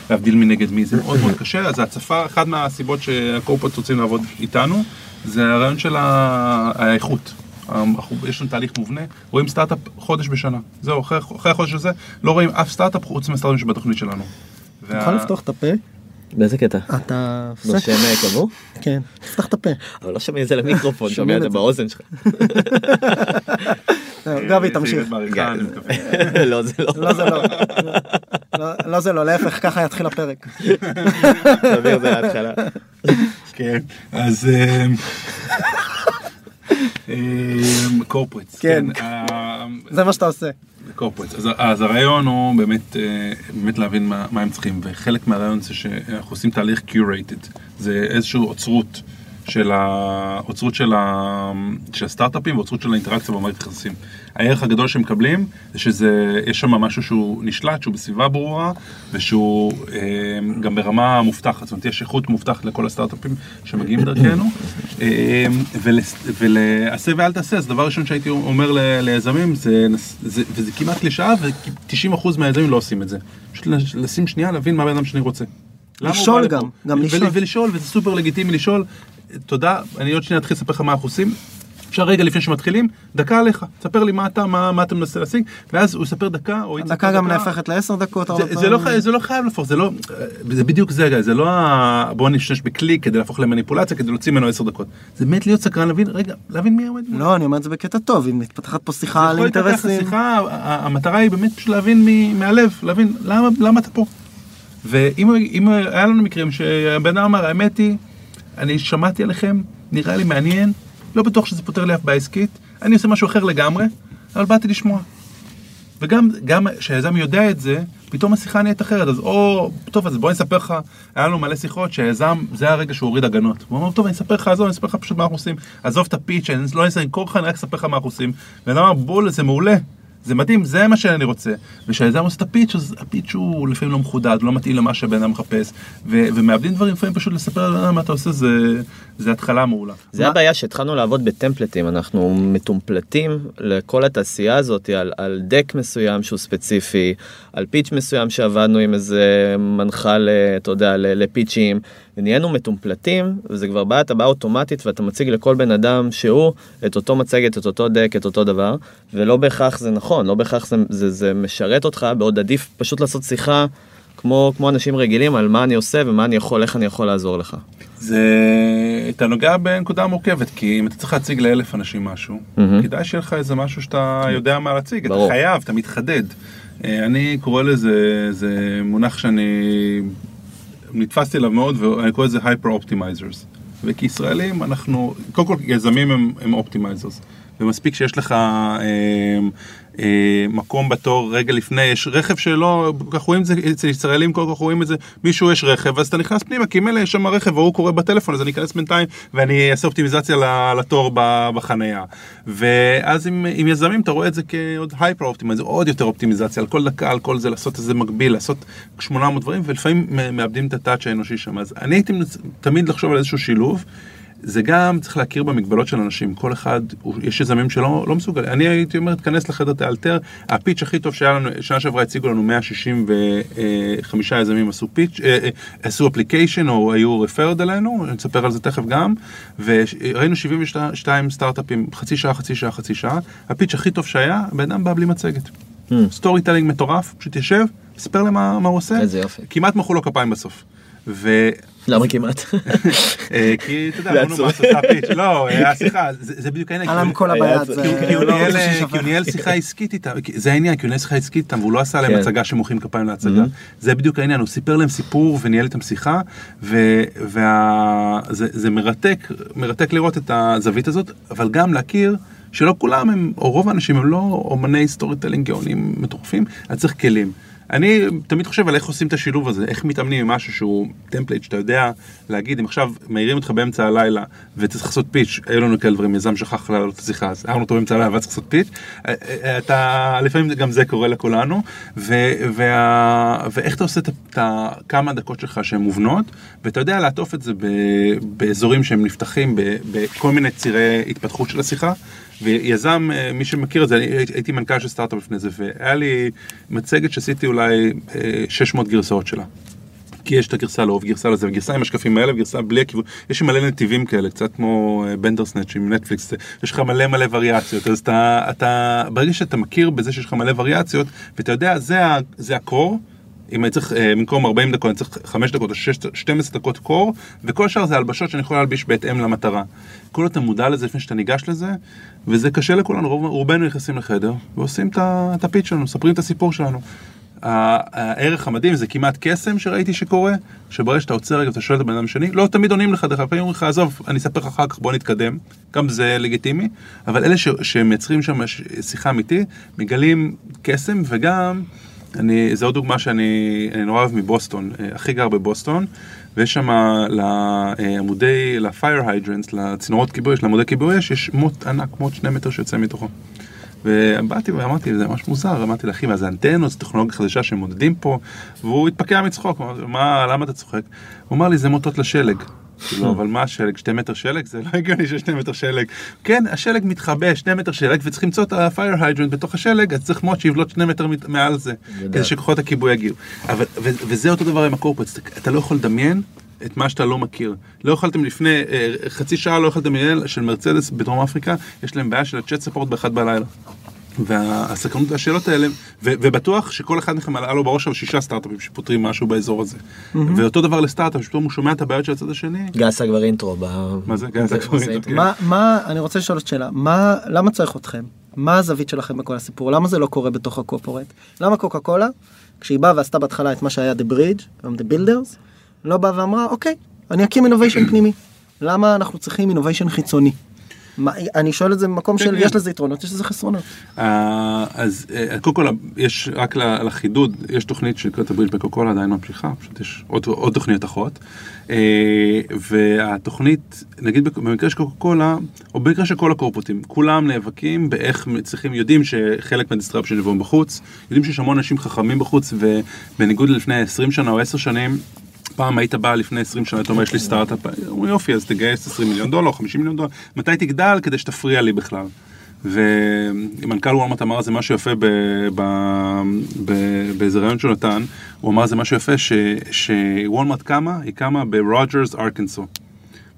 ולהבדיל מי נגד מי, זה מאוד מאוד קשה. אז ההצפה, אחת מהסיבות שהקורפות רוצים לעבוד איתנו, זה הרעיון של האיכות. אנחנו, יש לנו תהליך מובנה, רואים סטארט-אפ חודש בשנה. זהו, אחרי, אחרי החודש הזה, לא רואים אף סטארט-אפ חוץ מהסטארט-אפים שבתוכנית שלנו. אתה יכול לפתוח את הפה? באיזה קטע? אתה... נושם קבוע? כן, תפתח את הפה. אבל לא שומעים את זה למיקרופון, שומעים שומע את זה זה. באוזן שלך. גבי, תמשיך. מקווה. לא, זה לא. לא זה לא. לא- לא זה לא, להפך, ככה יתחיל הפרק. תעביר את זה להתחלה. כן, אז... קורפרטס. כן. זה מה שאתה עושה. קורפרטס. אז, הרעיון הוא באמת, אה, באמת להבין מה, מה הם צריכים, וחלק מהרעיון זה שאנחנו עושים תהליך curated, זה איזושהי אוצרות של, האוצרות של, ה, של הסטארט-אפים ואוצרות של האינטראקציה במערכת יחסים. הערך הגדול שהם מקבלים זה שיש שם משהו שהוא נשלט, שהוא בסביבה ברורה, ושהוא אה, גם ברמה מובטחת, זאת אומרת יש איכות מובטחת לכל הסטארט-אפים שמגיעים דרכנו. אה, ולעשה ואל תעשה, אז דבר ראשון שהייתי אומר ל- ליזמים, זה, זה, וזה כמעט קלישאה, ו-90% מהיזמים לא עושים את זה. פשוט לשים שנייה, להבין מה הבן אדם שני רוצה. לשאול גם? גם ול- לשאול. ולשאול, וזה סופר לגיטימי לשאול. תודה, אני עוד שנייה אתחיל לספר לך מה אנחנו עושים. אפשר רגע לפני שמתחילים, דקה עליך, תספר לי מה אתה, מה, מה אתה מנסה להשיג, ואז הוא יספר דקה, או היא דקה גם נהפכת לעשר דקות. זה, זה, לא, זה לא חייב להפוך, זה לא, זה בדיוק זה, זה לא ה... בוא נשתמש בקליק כדי להפוך למניפולציה, כדי להוציא ממנו עשר דקות. זה באמת להיות סקרן, להבין, רגע, להבין מי עומד. לא, אני אומר את זה בקטע טוב, אם מתפתחת פה שיחה על אינטרסים. לשיחה, ה- ה- המטרה היא באמת פשוט להבין מ- מהלב, להבין למה, למה אתה פה. ואם אם היה לנו מקרים שהבן אדם אמר, האמת היא, אני שמעתי עליכם, נראה לי מעניין, לא בטוח שזה פותר לי אף בעיה עסקית, אני עושה משהו אחר לגמרי, אבל באתי לשמוע. וגם גם כשהיזם יודע את זה, פתאום השיחה נהיית אחרת, אז או, טוב, אז בוא אני אספר לך, היה לנו מלא שיחות שהיזם, זה הרגע שהוא הוריד הגנות. הוא אמר, טוב, אני אספר לך, עזוב, אני אספר לך פשוט מה אנחנו עושים, עזוב את הפיץ', אני לא אנסה למכור לך, אני רק אספר לך מה אנחנו עושים. ואני אמר, בול, זה מעולה, זה מדהים, זה מה שאני רוצה. וכשהיזם עושה את הפיץ', אז הפיץ' הוא לפעמים לא מחודד, לא מתאים למה שהבן אדם מחפש, ו- ומאבדים דברים, לפעמים פשוט לספר לבן אדם מה אתה עושה, זה, זה התחלה מעולה. זה מה- הבעיה שהתחלנו לעבוד בטמפלטים, אנחנו מטומפלטים לכל התעשייה הזאת על, על דק מסוים שהוא ספציפי, על פיץ' מסוים שעבדנו עם איזה מנחל, אה, אתה יודע, לפיצ'ים, ונהיינו מטומפלטים, וזה כבר בא, אתה בא אוטומטית ואתה מציג לכל בן אדם שהוא את אותו מצגת, את אותו דק, את אותו דבר, ולא בהכרח זה נכון, לא בהכרח זה, זה, זה משרת אותך, בעוד עדיף פשוט לעשות שיחה. כמו, כמו אנשים רגילים על מה אני עושה ומה אני יכול, איך אני יכול לעזור לך. זה, אתה נוגע בנקודה מורכבת, כי אם אתה צריך להציג לאלף אנשים משהו, מהמם. כדאי שיהיה לך איזה משהו שאתה יודע מה להציג, אתה ברור. חייב, אתה מתחדד. אה, אני קורא לזה, זה מונח שאני נתפסתי אליו מאוד, ואני קורא לזה hyper optimizers. וכישראלים אנחנו, קודם כל יזמים הם, הם optimizers. ומספיק שיש לך אה, מקום בתור רגע לפני, יש רכב שלא, כך רואים את זה, אצל ישראלים כל כך רואים את זה, מישהו יש רכב, אז אתה נכנס פנימה, כי מילא יש שם רכב והוא קורא בטלפון, אז אני אכנס בינתיים ואני אעשה אופטימיזציה לתור בחנייה. ואז עם, עם יזמים אתה רואה את זה כעוד הייפר אופטימיזציה, עוד יותר אופטימיזציה על כל דקה, על כל זה, לעשות איזה מקביל, לעשות 800 דברים, ולפעמים מאבדים את הטאצ' האנושי שם. אז אני הייתי תמיד לחשוב על איזשהו שילוב. זה גם צריך להכיר במגבלות של אנשים, כל אחד, יש יזמים שלא לא מסוגל, אני הייתי אומר, תיכנס לחדר תאלתר, ה pitch הכי טוב שהיה לנו, שנה שעברה הציגו לנו 165 יזמים עשו pitch, אה, אה, עשו application או היו referred אלינו, אני אספר על זה תכף גם, וראינו 72 סטארט-אפים, חצי שעה, חצי שעה, חצי שעה, ה pitch הכי טוב שהיה, הבן אדם בא בלי מצגת. storytelling מטורף, פשוט יושב, להם מה מה הוא עושה. כמעט מחאו לו כפיים בסוף. למה כמעט? אה, כי אתה יודע, זה אמרנו. מה עושה pitch, לא, אה, סליחה, זה בדיוק העניין. היה זה- זה כי הוא ניהל- שיחה עסקית איתם, זה העניין, כי הוא ניהל שיחה עסקית איתם, והוא לא עשה להם כן. הצגה שמוחאים כפיים להצגה. זה בדיוק העניין, הוא סיפר להם סיפור וניהל איתם שיחה, וזה מרתק, מרתק לראות את הזווית הזאת, אבל גם להכיר שלא כולם הם, או רוב האנשים הם לא אומני storytelling גאונים מטורפים, אז צריך כלים. אני תמיד חושב על איך עושים את השילוב הזה, איך מתאמנים עם משהו שהוא template שאתה יודע להגיד, אם עכשיו מעירים אותך באמצע הלילה וצריך לעשות פיץ', היו לנו כאלה דברים, יזם שכח לעלות את השיחה, אז הערנו אותו באמצע הלילה ואז צריך לעשות פיץ', אה, אה, אתה, לפעמים גם זה קורה לכולנו, ו, וה, ואיך אתה עושה את, את הכמה דקות שלך שהן מובנות, ואתה יודע לעטוף את זה ב, באזורים שהם נפתחים, ב, בכל מיני צירי התפתחות של השיחה. ויזם, אה, מי שמכיר את זה, אני הייתי- מנכ"ל של סטארט-אפ לפני זה, והיה לי מצגת שעשיתי אולי אה, 600 גרסאות שלה. כי יש את הגרסה לאהוב, גרסה לזה, וגרסה עם השקפים האלה, וגרסה בלי הכיוון, יש מלא נתיבים כאלה, קצת כמו אה, בנדרסנאצ' עם נטפליקס, יש לך מלא מלא וריאציות, אז אתה, אתה, ברגע שאתה מכיר בזה שיש לך מלא וריאציות, ואתה יודע, זה, זה הקור, אם אני צריך, אה, במקום 40 דקות, אני צריך 5 דקות או 6, 12 דקות קור, וכל השאר זה הלבשות שאני יכול להלביש בהתאם למטרה. כל אתה מודע לזה לפני שאתה ניגש לזה, וזה קשה לכולנו, רוב, רובנו נכנסים לחדר, ועושים את הפיץ' שלנו, מספרים את הסיפור שלנו. הערך המדהים זה כמעט קסם שראיתי שקורה, שברגע שאתה עוצר רגע ואתה שואל את הבן אדם השני, לא תמיד עונים לך, דרך אגב, אומרים לך, עזוב, אני אספר לך אחר כך, בוא נתקדם, גם זה לגיטימי, אבל אלה ש- שמייצרים שם שיחה אמיתית, מגלים קסם וגם, אני, זו דוגמה שאני אני נורא אוהב מבוסטון, אה, הכי גר בבוסטון, ויש שם לעמודי, ל-fire hydrants, לצינורות כיבוי אש, לעמודי כיבוי אש, יש מוט ענק, מוט שני מטר שיוצא מתוכו. ובאתי ואמרתי, זה ממש מוזר, אמרתי לאחי, מה זה אנטנות, זו טכנולוגיה חדשה שהם מודדים פה, והוא התפקע מצחוק, מה, למה אתה צוחק? הוא אמר לי, זה מוטות לשלג. אמרתי לו, אבל מה השלג? שתי מטר שלג? זה לא הגיוני שיש שתי מטר שלג. כן, השלג מתחבא, שני מטר שלג, וצריך למצוא את ה-fire hydrant בתוך השלג, אז צריך מוט שיבלוט שני מטר מעל זה, כדי שכוחות הכיבוי יגיעו. אבל, וזה אותו דבר עם הקורפרטס, אתה לא יכול לדמיין את מה שאתה לא מכיר. לא יכולתם לפני אה, חצי שעה, לא יכולתם לדמיין של מרצדס בדרום אפריקה, יש להם בעיה של הצ'אט ספורט באחד בלילה. והסקרנות והשאלות האלה, ו- ובטוח שכל אחד מכם עלה לו בראש על שישה סטארט-אפים שפותרים משהו באזור הזה. ואותו דבר לסטארט-אפ, שפתאום הוא שומע את הבעיות של הצד השני, גיא עשה כבר אינטרו. ב- מה זה? זה כבר אינטרו. מה, מה, אני רוצה לשאול את שאלה, מה, למה צריך אתכם? מה הזווית שלכם בכל הסיפור? למה זה לא קורה בתוך הקופורט? למה קוקה קולה, כשהיא באה ועשתה בהתחלה את מה שהיה The Bridge, גם The Builders, לא באה ואמרה, אוקיי, אני אקים innovation פנימי. למה אנחנו צריכים innovation חיצוני? מה, אני שואל את זה במקום כן, של כן. יש לזה יתרונות, יש לזה חסרונות. אה, אז אה, קודם כל, יש רק לחידוד, יש תוכנית שנקראת הברידג' בקוקולה, עדיין ממשיכה, פשוט יש עוד, עוד תוכניות אחות. אה, והתוכנית, נגיד במקרה של קוקה קולה, או במקרה של כל הקורפוטים, כולם נאבקים באיך צריכים, יודעים שחלק מהדיסטרפשן יבוא בחוץ, יודעים שיש המון אנשים חכמים בחוץ, ובניגוד ללפני 20 שנה או 10 שנים, פעם היית בא לפני 20 שנה, אתה אומר, יש לי סטארט-אפ, אומרים יופי, אז תגייס 20 מיליון דולר, 50 מיליון דולר, מתי תגדל כדי שתפריע לי בכלל? ומנכ"ל וולמרט אמר זה משהו יפה באיזה רעיון שהוא נתן, הוא אמר זה משהו יפה ש, שוולמרט קמה, היא קמה ברוג'רס ארקנסו.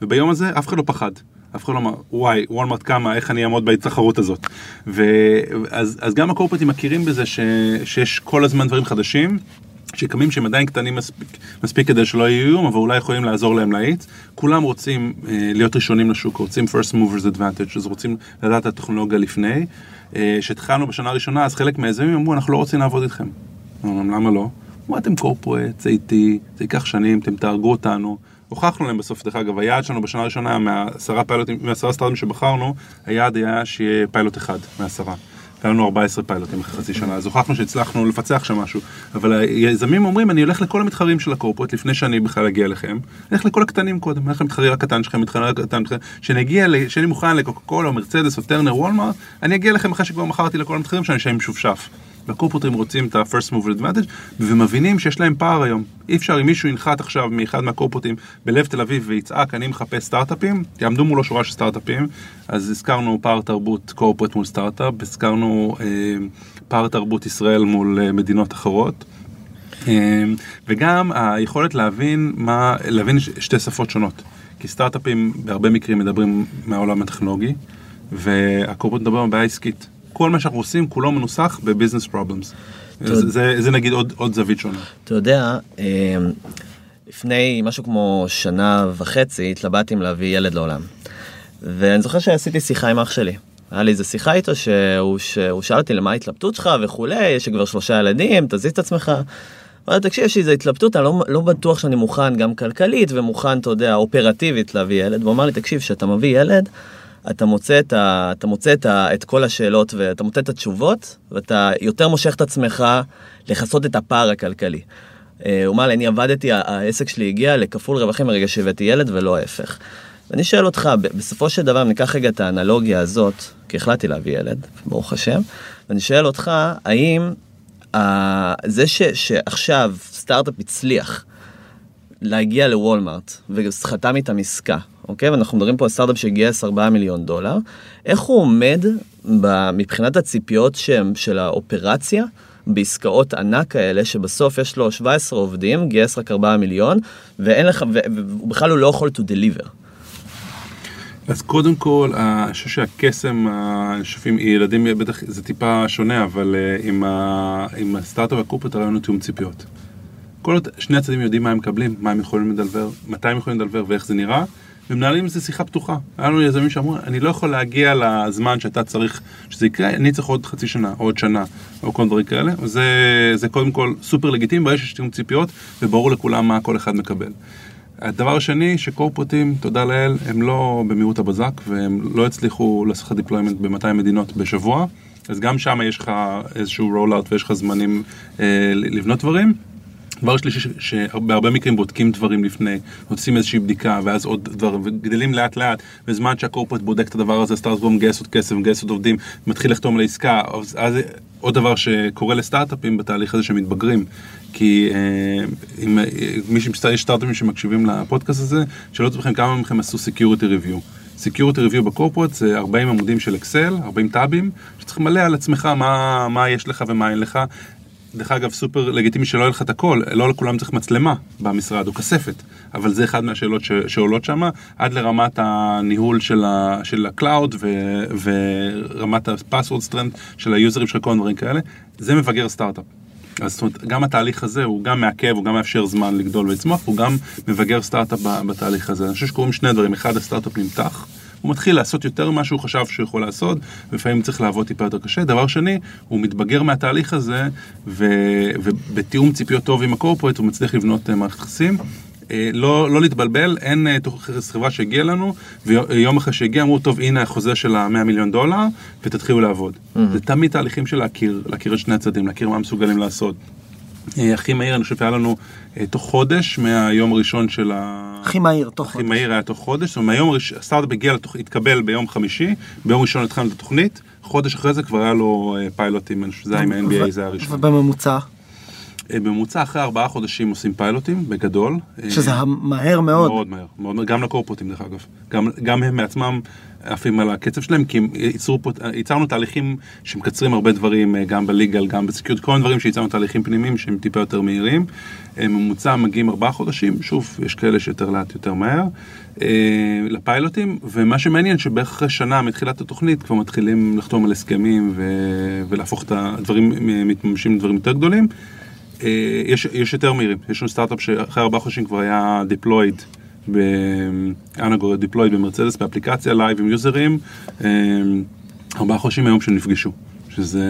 וביום הזה אף אחד לא פחד. אף אחד לא אמר, וואי, וולמרט קמה, איך אני אעמוד בתחרות הזאת. ואז אז גם הקורפטים מכירים בזה ש, שיש כל הזמן דברים חדשים, שקמים שהם עדיין קטנים מספיק, מספיק כדי שלא יהיו איום, אבל אולי יכולים לעזור להם להאיץ. כולם רוצים אה, להיות ראשונים לשוק, רוצים first movers advantage, אז רוצים לדעת את הטכנולוגיה לפני. אה, כשהתחלנו בשנה הראשונה, אז חלק מהיזמים אמרו, אנחנו לא רוצים לעבוד איתכם. אמרנו, למה לא? אמרו, אתם קורפרט, זה איטי, זה ייקח שנים, אתם תהרגו אותנו. הוכחנו להם בסוף, דרך אגב, היעד שלנו בשנה הראשונה מהעשרה סטארטים שבחרנו, היעד היה שיהיה פיילוט אחד מעשרה. היה לנו 14 פיילוטים אחרי חצי שנה, אז הוכחנו שהצלחנו לפצח שם משהו. אבל היזמים אומרים, אני הולך לכל המתחרים של הקורפרט לפני שאני בכלל אגיע אליכם. אני הולך לכל הקטנים קודם, אני הולך למתחרי הקטן שלכם, מתחרי הקטן שלכם. כשנגיע, ל- כשאני מוכן לקוקה קולה מרצדס או טרנר וולמארט, אני אגיע אליכם אחרי שכבר מכרתי לכל המתחרים שאני שם משופשף. והקורפרטים רוצים את ה-first mover advantage ומבינים שיש להם פער היום. אי אפשר אם מישהו ינחת עכשיו מאחד מהקורפרטים בלב תל אביב ויצעק אני מחפש סטארט-אפים, יעמדו מולו שורה של סטארט-אפים. אז הזכרנו פער תרבות corporate מול סטארט-אפ, הזכרנו אה, פער תרבות ישראל מול אה, מדינות אחרות. אה, וגם היכולת להבין מה, להבין שתי שפות שונות. כי סטארט-אפים בהרבה מקרים מדברים מהעולם הטכנולוגי, וה corporate מדבר על בעיה עסקית. כל מה שאנחנו עושים כולו מנוסח ב business problems. זה, זה, זה נגיד עוד, עוד זווית שונה. אתה יודע, אה, לפני משהו כמו שנה וחצי התלבטתי אם להביא ילד לעולם. ואני זוכר שעשיתי שיחה עם אח שלי. היה לי איזה שיחה איתו שהוא, שהוא שאל אותי למה ההתלבטות שלך וכולי, יש לי כבר שלושה ילדים, תזיז את עצמך. אמרתי, תקשיב, יש לי איזה התלבטות, אני לא, לא בטוח שאני מוכן גם כלכלית ומוכן, אתה יודע, אופרטיבית להביא ילד. והוא אמר לי, תקשיב, כשאתה מביא ילד, אתה מוצא, את, ה, אתה מוצא את, ה, את כל השאלות ואתה מוצא את התשובות, ואתה יותר מושך את עצמך לכסות את הפער הכלכלי. אה, הוא אמר לי, אני עבדתי, העסק שלי הגיע לכפול רווחים מרגע שהבאתי ילד ולא ההפך. ואני שואל אותך, בסופו של דבר, ניקח רגע את האנלוגיה הזאת, כי החלטתי להביא ילד, ברוך השם, ואני שואל אותך, האם אה, זה ש, שעכשיו סטארט-אפ הצליח להגיע לוולמארט וחתם איתם עסקה, אוקיי? ואנחנו מדברים פה על סטארט-אפ שגייס 4 מיליון דולר, איך הוא עומד ב, מבחינת הציפיות שהם של האופרציה בעסקאות ענק כאלה, שבסוף יש לו 17 עובדים, גייס רק 4 מיליון, ואין לך, ו- והוא בכלל הוא לא יכול to deliver. אז קודם כל, אני חושב שהקסם, אני חושב עם ילדים בטח זה טיפה שונה, אבל אה, עם, עם הסטארט-אפ והקורפרט הרעיון הוא תיאום ציפיות. כל עוד שני הצדדים יודעים מה הם מקבלים, מה הם יכולים לדלבר, מתי הם יכולים לדלבר ואיך זה נראה, ומנהלים איזה שיחה פתוחה. היה לנו יזמים שאמרו, אני לא יכול להגיע לזמן שאתה צריך שזה יקרה, אני צריך עוד חצי שנה, או עוד שנה, או כל דברים כאלה. זה, זה קודם כל סופר לגיטימי, ברגע שיש תיאום ציפיות, וברור לכולם מה כל אחד מקבל. הדבר השני, שקורפרטים, תודה לאל, הם לא במיעוט הבזק, והם לא הצליחו לעשות deployment ב-200 מדינות בשבוע, אז גם שם יש לך איזשהו roll-out ויש לך זמנים אה, לבנות דברים. דבר שלישי, שבהרבה מקרים בודקים דברים לפני, עושים איזושהי בדיקה, ואז עוד דברים, וגדלים לאט לאט, בזמן שהקורפרט בודק את הדבר הזה, סטארט-אפ מגייס עוד כסף, מגייס עוד עובדים, מתחיל לחתום לעסקה, אז, אז עוד דבר שקורה לסטארט-אפים בתהליך הזה שמתבגרים, כי אה, אם אה, מי שמסתכל, יש סטארט-אפים שמקשיבים לפודקאסט הזה, שאלו אתכם כמה מכם עשו security review. security review בקורפרט זה 40 עמודים של אקסל, 40 טאבים, שצריך למלא על עצמך מה, מה יש לך ומה אין לך. דרך אגב, סופר לגיטימי שלא יהיה לך את הכל, לא לכולם צריך מצלמה במשרד או כספת, אבל זה אחד מהשאלות ש, שעולות שם, עד לרמת הניהול של, ה, של ה cloud ו, ורמת ה password strength של היוזרים של כל הדברים כאלה, זה מבגר סטארט-אפ. אז זאת אומרת, גם התהליך הזה הוא גם מעכב, הוא גם מאפשר זמן לגדול ולצמוח, הוא גם מבגר סטארט-אפ בתהליך הזה. אני חושב שקורים שני דברים, אחד הסטארט-אפ נמתח, הוא מתחיל לעשות יותר ממה שהוא חשב שהוא יכול לעשות, ולפעמים צריך לעבוד טיפה יותר קשה. דבר שני, הוא מתבגר מהתהליך הזה, ו... ובתיאום ציפיות טוב עם הקורפרט הוא מצליח לבנות אה, מערכת יחסים. אה, לא, לא להתבלבל, אין אה, חברה שהגיעה לנו, ויום אחרי שהגיע אמרו, טוב, הנה החוזה של ה-100 מיליון דולר, ותתחילו לעבוד. זה תמיד תהליכים של להכיר, להכיר את שני הצדדים, להכיר מה מסוגלים לעשות. הכי מהיר, אני חושב, היה לנו תוך חודש מהיום הראשון של ה... הכי מהיר, תוך הכי חודש. מהיר היה תוך חודש, זאת אומרת, מהיום הראשון, הסטארט-אפ הגיע, לתוכ- התקבל ביום חמישי, ביום ראשון התחלנו את התוכנית, חודש אחרי זה כבר היה לו אה, פיילוטים, שזה היה עם ה-NBA, זה היה הראשון. ובממוצע, אה, בממוצע אחרי ארבעה חודשים עושים פיילוטים, בגדול. אה, שזה מהר מאוד. מאוד מהר, מאוד מהר, גם לקורפרטים דרך אגב. גם, גם הם מעצמם עפים על הקצב שלהם, כי ייצרו פה, ייצרנו תהליכים שמקצרים הרבה דברים, אה, גם בליגל, גם בסקיוט, כל מיני דברים שייצרנו תהליכים פנימיים שהם טיפה יותר מהירים. אה, ממוצע מגיעים ארבעה חודשים, שוב, יש כאלה שיותר לאט, יותר מהר, אה, לפיילוטים, ומה שמעניין שבערך אחרי שנה מתחילת התוכנית כבר מתחילים לחתום על הסכמים ו... ולהפוך את הדברים, מתממשים לדברים יותר גדולים. אה, יש, יש יותר מהירים, יש לנו סטארט-אפ שאחרי ארבעה חודשים כבר היה deployed, באנגור deployed במרצדס באפליקציה live עם יוזרים, אה, ארבעה חודשים מהיום שנפגשו, שזה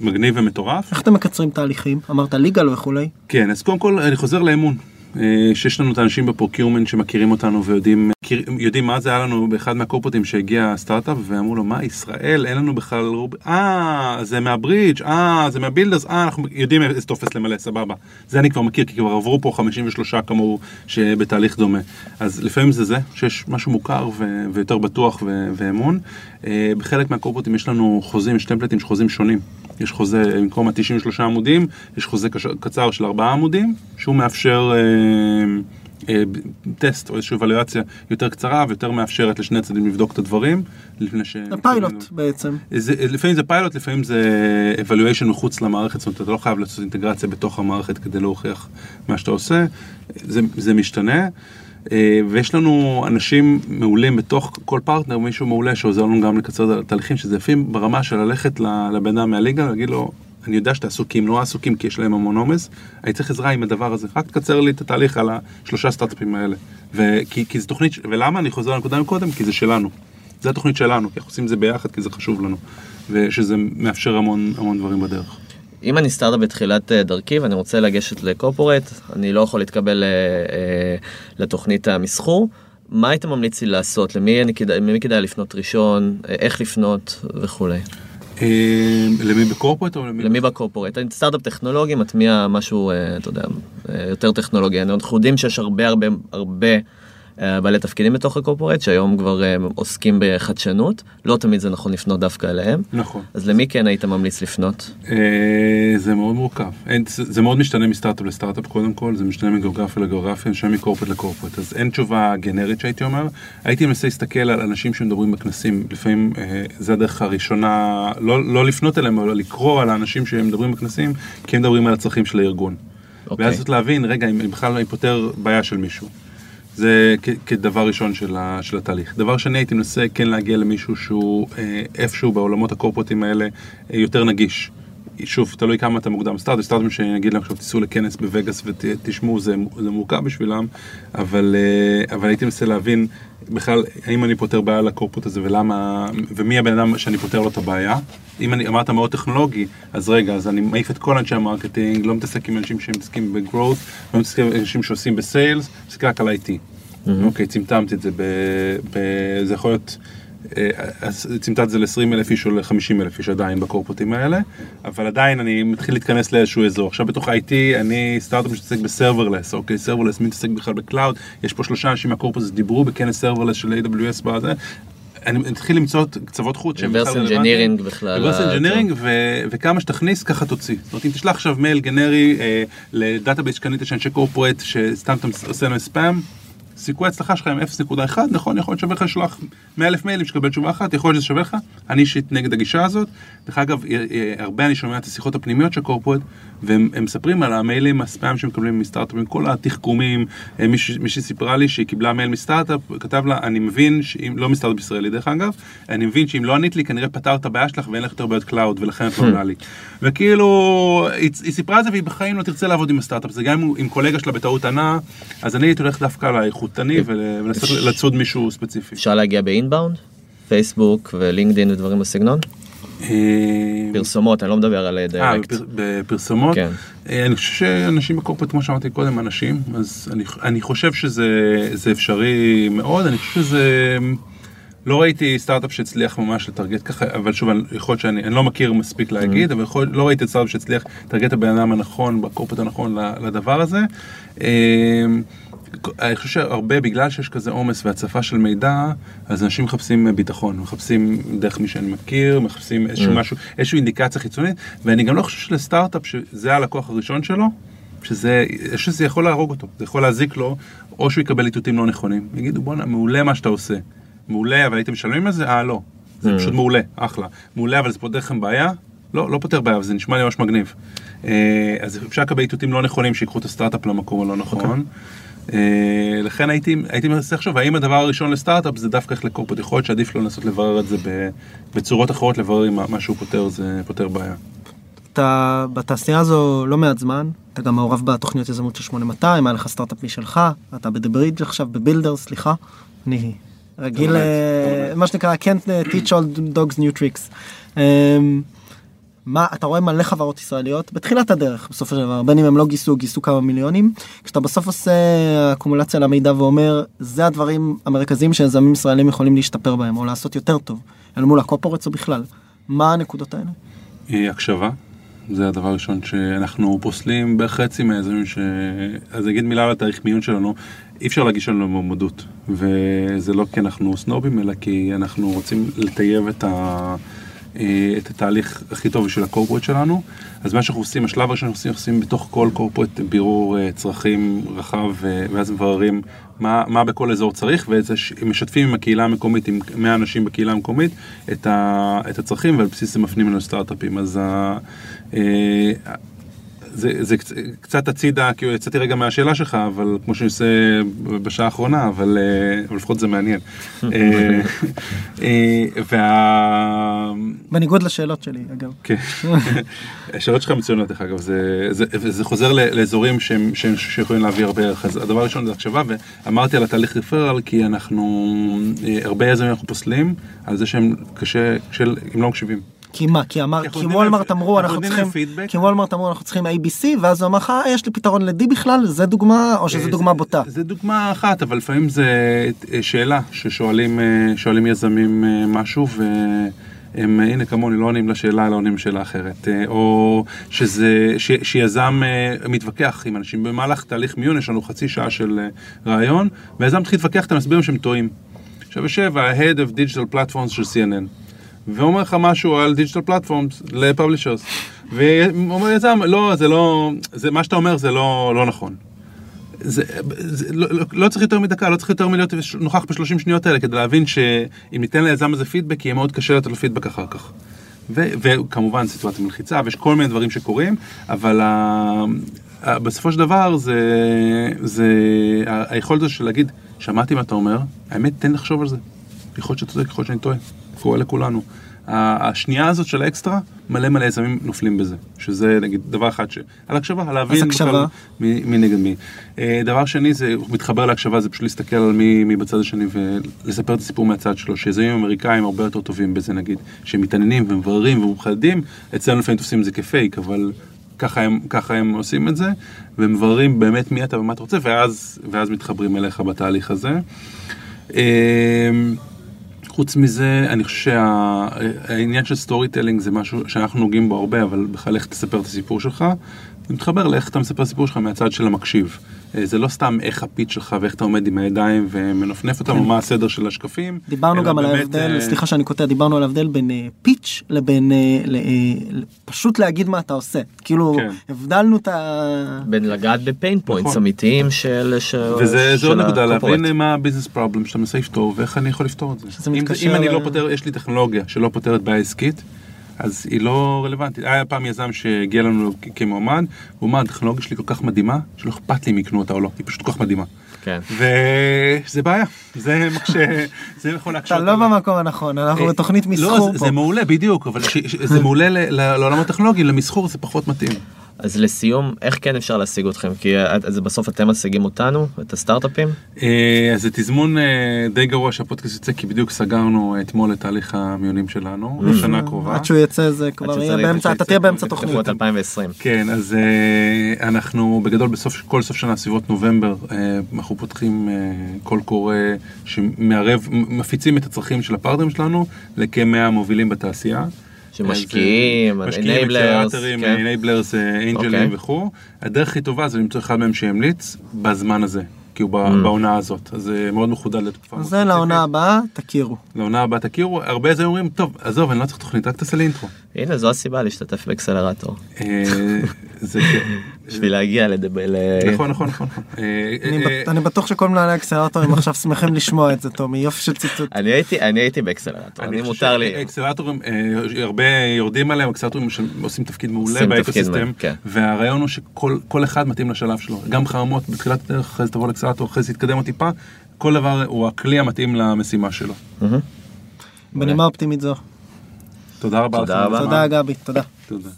מגניב ומטורף. איך אתם מקצרים תהליכים? אמרת legal וכולי. כן, אז קודם כל אני חוזר לאמון. אה, שיש לנו את האנשים ב procurement שמכירים אותנו ויודעים יודעים מה זה היה לנו באחד מהקורפורטים שהגיע סטארט-אפ ואמרו לו מה ישראל? אין לנו בכלל רוב... אה זה מהברידג' אה זה מהבילדרס אה אנחנו יודעים איזה טופס למלא סבבה. זה אני כבר מכיר כי כבר עברו פה 53 כמוהו שבתהליך דומה. אז לפעמים זה זה שיש משהו מוכר ו- ויותר בטוח ו- ואמון. אה, בחלק מהקורפורטים יש לנו חוזים יש טמפלטים של חוזים שונים יש חוזה במקום ה-93 עמודים יש חוזה קצר של 4 עמודים שהוא מאפשר אה, אה, טסט או איזושהי אבלואציה יותר קצרה ויותר מאפשרת לשני הצדדים לבדוק את הדברים לפני ש... זה פיילוט בעצם. זה, לפעמים זה פיילוט, לפעמים זה evaluation מחוץ למערכת, זאת אומרת, אתה לא חייב לעשות אינטגרציה בתוך המערכת כדי להוכיח מה שאתה עושה, זה, זה משתנה. אה, ויש לנו אנשים מעולים בתוך כל פרטנר, מישהו מעולה שעוזר לנו גם לקצר את התהליכים, שזה יפים ברמה של ללכת לבן אדם מהליגה ולהגיד לו, אני יודע שאתה עסוקים, נורא עסוקים כי יש להם המון עומס, אני צריך עזרה עם הדבר הזה, רק תקצר לי את התהליך על השלושה סטארט-אפים האלה. וכי, כי זו תוכנית, ולמה אני חוזר לנקודה מקודם? כי זה שלנו. זה התוכנית שלנו, כי אנחנו עושים את זה ביחד כי זה חשוב לנו, ושזה מאפשר המון המון דברים בדרך. אם אני סטארט-אפ בתחילת אה, דרכי ואני רוצה לגשת לקורפורט, אני לא יכול להתקבל אה, אה, לתוכנית המסחור. מה היית ממליץ לי לעשות? למי, אני כדאי, למי כדאי לפנות ראשון? איך לפנות וכולי? למי בקורפרט או למי? למי בקורפורט? אני סטארט-אפ טכנולוגי מטמיע משהו, אתה יודע, יותר טכנולוגי. אנחנו יודעים שיש הרבה הרבה הרבה בעלי תפקידים בתוך הקורפורט שהיום כבר אה, עוסקים בחדשנות. לא תמיד זה נכון לפנות דווקא אליהם. נכון. אז למי כן היית ממליץ לפנות? אה, זה מאוד מורכב. אין, זה מאוד משתנה מסטארט-אפ לסטארט-אפ קודם כל, זה משתנה מגיאוגרפיה לגיאוגרפיה, משתנה מקורפרט לקורפרט. אז אין תשובה גנרית שהייתי אומר. הייתי מנסה להסתכל על אנשים שמדברים בכנסים, לפעמים אה, זה הדרך הראשונה, לא, לא לפנות אליהם, אבל לקרוא על האנשים שמדברים בכנסים, כי הם מדברים על הצרכים של הארגון. אוקיי. ואז להבין, רגע, אם בכלל אני פותר בעיה של מישהו. זה כדבר ראשון של, ה, של התהליך. דבר שני, הייתי מנסה כן להגיע למישהו שהוא אה, איפשהו בעולמות הקורפרטים האלה אה, יותר נגיש. שוב, תלוי כמה אתה מוקדם סטארט, סטארטים שנגיד להם עכשיו תיסעו לכנס בווגאס ותשמעו, זה, זה מורכב בשבילם, אבל, אה, אבל הייתי מנסה להבין בכלל האם אני פותר בעיה לקורפוט הזה ולמה, ומי הבן אדם שאני פותר לו את הבעיה. אם אני אמרת מאוד טכנולוגי, אז רגע, אז אני מעיף את כל אנשי ה marketing, לא מתעסק עם אנשים שמתעסקים ב growth, לא מתעסק עם אנשים שעושים ב sales, מתעסק רק על IT. אוקיי, צמצמתי את זה, ב, ב, זה יכול להיות, אז צמצמתי את זה ל-20 אלף איש או ל-50 אלף איש עדיין בקורפורטים האלה, אבל עדיין אני מתחיל להתכנס לאיזשהו אזור. עכשיו בתוך IT אני סטארט-אפ שמתעסק ב serverless, אוקיי, serverless מי מתעסק בכלל ב cloud, יש פה שלושה אנשים מה corporate שדיברו בכנס serverless של AWS בזה. אני מתחיל למצוא קצוות חוט שהם בכלל רלוונטיים. engineering בכלל, reverse ה- engineering ו- וכמה שתכניס ככה תוציא. זאת אומרת אם תשלח עכשיו מייל גנרי אה, ל database שקנית של אנשי corporate שסתם אתה עושה להם ספאם. סיכוי ההצלחה שלך הם 0.1 נכון יכול להיות שווה לך לשלוח 100 אלף מיילים שתקבל תשובה אחת יכול להיות שזה שווה לך אני אישית נגד הגישה הזאת. דרך אגב אה, אה, הרבה אני שומע את השיחות הפנימיות של corporate והם הם מספרים על המיילים הספאם שמקבלים מסטארט-אפים כל התחכומים אה, מישהי סיפרה לי שהיא קיבלה מייל מסטארט-אפ כתב לה אני מבין שאם לא מסטארט-אפ ישראלי דרך אגב אני מבין שאם לא ענית לי כנראה פתרת את הבעיה שלך ואין לך יותר בעיות cloud ולכן את לא עונה לי. וכאילו היא, היא סיפרה את זה והיא בחיים לא תרצה לעבוד עם הסטארט-אפ זה גם אם- אם קולגה שלה בטעות ענה אז אני הייתי הולך דווקא על ול- ולנסות לצוד מישהו ספציפי. אפשר להגיע ב inbound? פייסבוק ולינקדאין ודברים בסגנון? אה, פרסומות, אני לא מדבר על אה, direct. בפר- בפרסומות, כן. אה, אני חושב שאנשים בקורפרט, כמו שאמרתי קודם, אנשים, אז אני, אני חושב שזה זה אפשרי מאוד, אני חושב שזה... לא ראיתי סטארט-אפ שהצליח ממש לטרגט ככה, אבל שוב, יכול להיות שאני אני לא מכיר מספיק להגיד, אבל יכול, לא ראיתי סטארט-אפ שהצליח לטרגט את הבן אדם הנכון, בקורפרט הנכון לדבר הזה. אני חושב שהרבה, בגלל שיש כזה עומס והצפה של מידע, אז אנשים מחפשים ביטחון, מחפשים דרך מי שאני מכיר, מחפשים איזשהו משהו, איזושהי אינדיקציה חיצונית, ואני גם לא חושב שלסטארט-אפ שזה הלקוח הראשון שלו, שזה, שזה יכול להרוג אותו, זה יכול להזיק לו, או שהוא יקבל איתותים לא נכונים. יגידו בואנה, מעולה מה שאתה עושה. מעולה, אבל הייתם משלמים על זה? אה, לא. זה פשוט מעולה, אחלה. מעולה, אבל זה פותר לכם בעיה? לא, לא פותר בעיה, אבל זה נשמע לי ממש מגניב. אה, אז אפשר לקבל איתותים לא נכונים שיקחו את הסטארט-אפ למקום הלא נכון. אה, לכן הייתי, הייתי מנסה לחשוב, האם הדבר הראשון לסטארט-אפ זה דווקא איך לקורפט, יכול להיות שעדיף לו לנסות לברר את זה בצורות אחרות, לברר אם מה שהוא פותר זה פותר בעיה. אתה בתעשייה הזו לא מעט זמן, אתה גם מעורב בתוכניות יזמות של 8200, היה לך סטארט-אפ משלך, אתה בדברידג' עכשיו בבילדר, סליחה, אני רגיל, אתה לומד, אה. מה שנקרא can't teach all dogs new tricks. מה אתה רואה מלא חברות ישראליות בתחילת הדרך בסופו של דבר בין אם הם לא גייסו גייסו כמה מיליונים. כשאתה בסוף עושה אקומולציה למידע ואומר זה הדברים המרכזיים שיזמים ישראלים יכולים להשתפר בהם או לעשות יותר טוב אל מול הקופורטס או בכלל. מה הנקודות האלה. אה, הקשבה, זה הדבר הראשון שאנחנו פוסלים בערך חצי מהיזמים ש... אז אגיד מילה על התאריך מיון שלנו, אי אפשר להגיש לנו מועמדות, וזה לא כי אנחנו סנובים, אלא כי אנחנו רוצים לטייב את, ה... אה, את התהליך הכי טוב בשביל הקורפורט שלנו. אז מה שאנחנו עושים, השלב הראשון שאנחנו עושים, אנחנו עושים בתוך כל קורפורט בירור אה, צרכים רחב, אה, ואז מבררים מה, מה בכל אזור צריך, ומשתפים עם הקהילה המקומית, עם 100 אנשים בקהילה המקומית, את, ה, את הצרכים, ועל בסיס זה מפנים לנו סטארט-אפים. אז ה, זה, זה קצת הצידה, כי יצאתי רגע מהשאלה שלך, אבל כמו שאני עושה בשעה האחרונה, אבל, אה, אבל לפחות זה מעניין. אה, אה, וה... בניגוד לשאלות שלי, אגב. כן, השאלות שלך מצוינות, דרך אגב, זה, זה, זה חוזר לאזורים שהם, שהם שיכולים להביא הרבה ערך. אז הדבר הראשון זה הקשבה, ואמרתי על התהליך רפרל, כי אנחנו, הרבה יזמים אנחנו פוסלים על זה שהם קשה, של, הם לא מקשיבים. כי מה? כי אמר, כי וולמרט אמרו אנחנו צריכים, כי וולמרט אמרו אנחנו צריכים ABC ואז הוא אמר לך אה, יש לי פתרון ל-D בכלל זה דוגמה או שזה דוגמה בוטה. זה דוגמה אחת אבל לפעמים זה אה, שאלה ששואלים אה, שואלים יזמים משהו והם הנה כמוני לא עונים לשאלה אלא עונים לשאלה אחרת או שזה ש, שיזם מתווכח עם אנשים במהלך תהליך מיון יש לנו חצי שעה של רעיון ויזם מתחיל להתווכח אתם מסבירים שהם טועים. עכשיו יושב ה-Head of Digital Platforms של CNN ואומר לך משהו על דיגיטל פלטפורמס לפאבלישרס. ואומר יזם, לא, זה לא, זה, מה שאתה אומר זה לא, לא נכון. זה, זה, לא, לא, לא צריך יותר מדקה, לא צריך יותר מלהיות נוכח בשלושים שניות האלה כדי להבין שאם ניתן ליזם הזה פידבק, יהיה מאוד קשה לתת לו פידבק אחר כך. ו, וכמובן סיטואציה מלחיצה ויש כל מיני דברים שקורים, אבל ה, ה, בסופו של דבר זה, זה היכולת של להגיד, שמעתי מה אתה אומר, האמת תן לחשוב על זה. יכול להיות שאתה צודק, יכול להיות שאני טועה. קורה לכולנו. השנייה הזאת של האקסטרה, מלא מלא יזמים נופלים בזה, שזה נגיד דבר אחד ש... על הקשבה, להבין אז הקשבה. מי, מי נגד מי. אה, דבר שני, זה מתחבר להקשבה, זה פשוט להסתכל על מי, מי בצד השני ולספר את הסיפור מהצד שלו, שיזמים אמריקאים הרבה יותר טובים בזה נגיד, שמתעניינים ומבררים ומפחדים, אצלנו לפעמים תופסים את זה כפייק, אבל ככה הם, ככה הם עושים את זה, ומבררים באמת מי אתה ומה אתה רוצה, ואז, ואז מתחברים אליך בתהליך הזה. חוץ מזה, אני חושב שהעניין של storytelling זה משהו שאנחנו נוגעים בו הרבה, אבל בכלל איך תספר את הסיפור שלך, זה מתחבר לאיך אתה מספר את הסיפור שלך מהצד של המקשיב. אה, זה לא סתם איך ה pitch שלך ואיך אתה עומד עם הידיים ומנפנף אותם, או מה הסדר של השקפים. דיברנו גם על ההבדל, אה, סליחה שאני קוטע, דיברנו על ההבדל בין pitch אה, לבין פשוט להגיד מה אתה עושה. כאילו, כן. הבדלנו את ה... בין לגעת ב pain points נכון. אמיתיים של וזה עוד נקודה, להבין מה ה business problem שאתה מנסה לפתור ואיך אני יכול לפתור את זה. אם אני לא פותר, יש לי טכנולוגיה שלא פותרת בעיה עסקית. אז היא לא רלוונטית. היה פעם יזם שהגיע לנו כמועמד, הוא אמר, הטכנולוגיה שלי כל כך מדהימה, שלא אכפת לי אם יקנו אותה או לא, היא פשוט כל כך מדהימה. כן. וזה בעיה, זה מקשה, זה יכול להקשות. אתה לא במקום הנכון, אנחנו אה, בתוכנית מסחור פה. לא, זה מעולה, בדיוק, אבל זה מעולה לעולם הטכנולוגי, למסחור זה פחות מתאים. אז לסיום, איך כן אפשר להשיג אתכם? כי אז בסוף אתם משיגים אותנו, את הסטארט-אפים? אה, אז זה תזמון אה, די גרוע שהפודקאסט יוצא, כי בדיוק סגרנו אתמול את תהליך המיונים שלנו, mm-hmm. בשנה הקרובה. עד שהוא יצא זה כבר יהיה באמצע, אתה תהיה באמצע תוכנית. 2020. כן, אז אה, אנחנו בגדול בסוף, כל סוף שנה, סביבות נובמבר, אנחנו פותחים קול קורא שמערב, מפיצים את הצרכים של הפרטנרים שלנו לכמאה מובילים בתעשייה. שמשקיעים, enablers, enablers, אנג'לים וכו', הדרך הכי טובה זה למצוא אחד מהם שימליץ בזמן הזה. כי הוא mm. בעונה הזאת, אז זה מאוד מחודד לתקופה. אז זה לעונה הבאה, תכירו. לעונה הבאה תכירו, הרבה זה אומרים, טוב, עזוב, אני לא צריך תוכנית, רק תעשה לי intro. הנה, זו הסיבה להשתתף באקסלרטור. אה, זה כן. בשביל להגיע לדבל... נכון, נכון, נכון. נכון. אה, אה, אני בטוח שכל מנהלי האקסלרטורים עכשיו שמחים לשמוע את זה, טומי, יופי של ציטוט. אני הייתי באקסלרטור, אני מותר לי. אקסלרטורים, הרבה יורדים עליהם, אקסלרטורים עושים תפקיד מעולה ב ecosystem, כן. והרעיון הוא שכל אחד מתאים לשלב שלו. גם חרמות בתחילת הדרך, אחרי זה תבוא לאקסלרטור, אחרי זה יתקדם עוד טיפה, כל דבר הוא הכלי המתאים למשימה שלו. בנימה אופטימית זו. תודה רבה. תודה רבה. תודה גבי, תודה. תודה.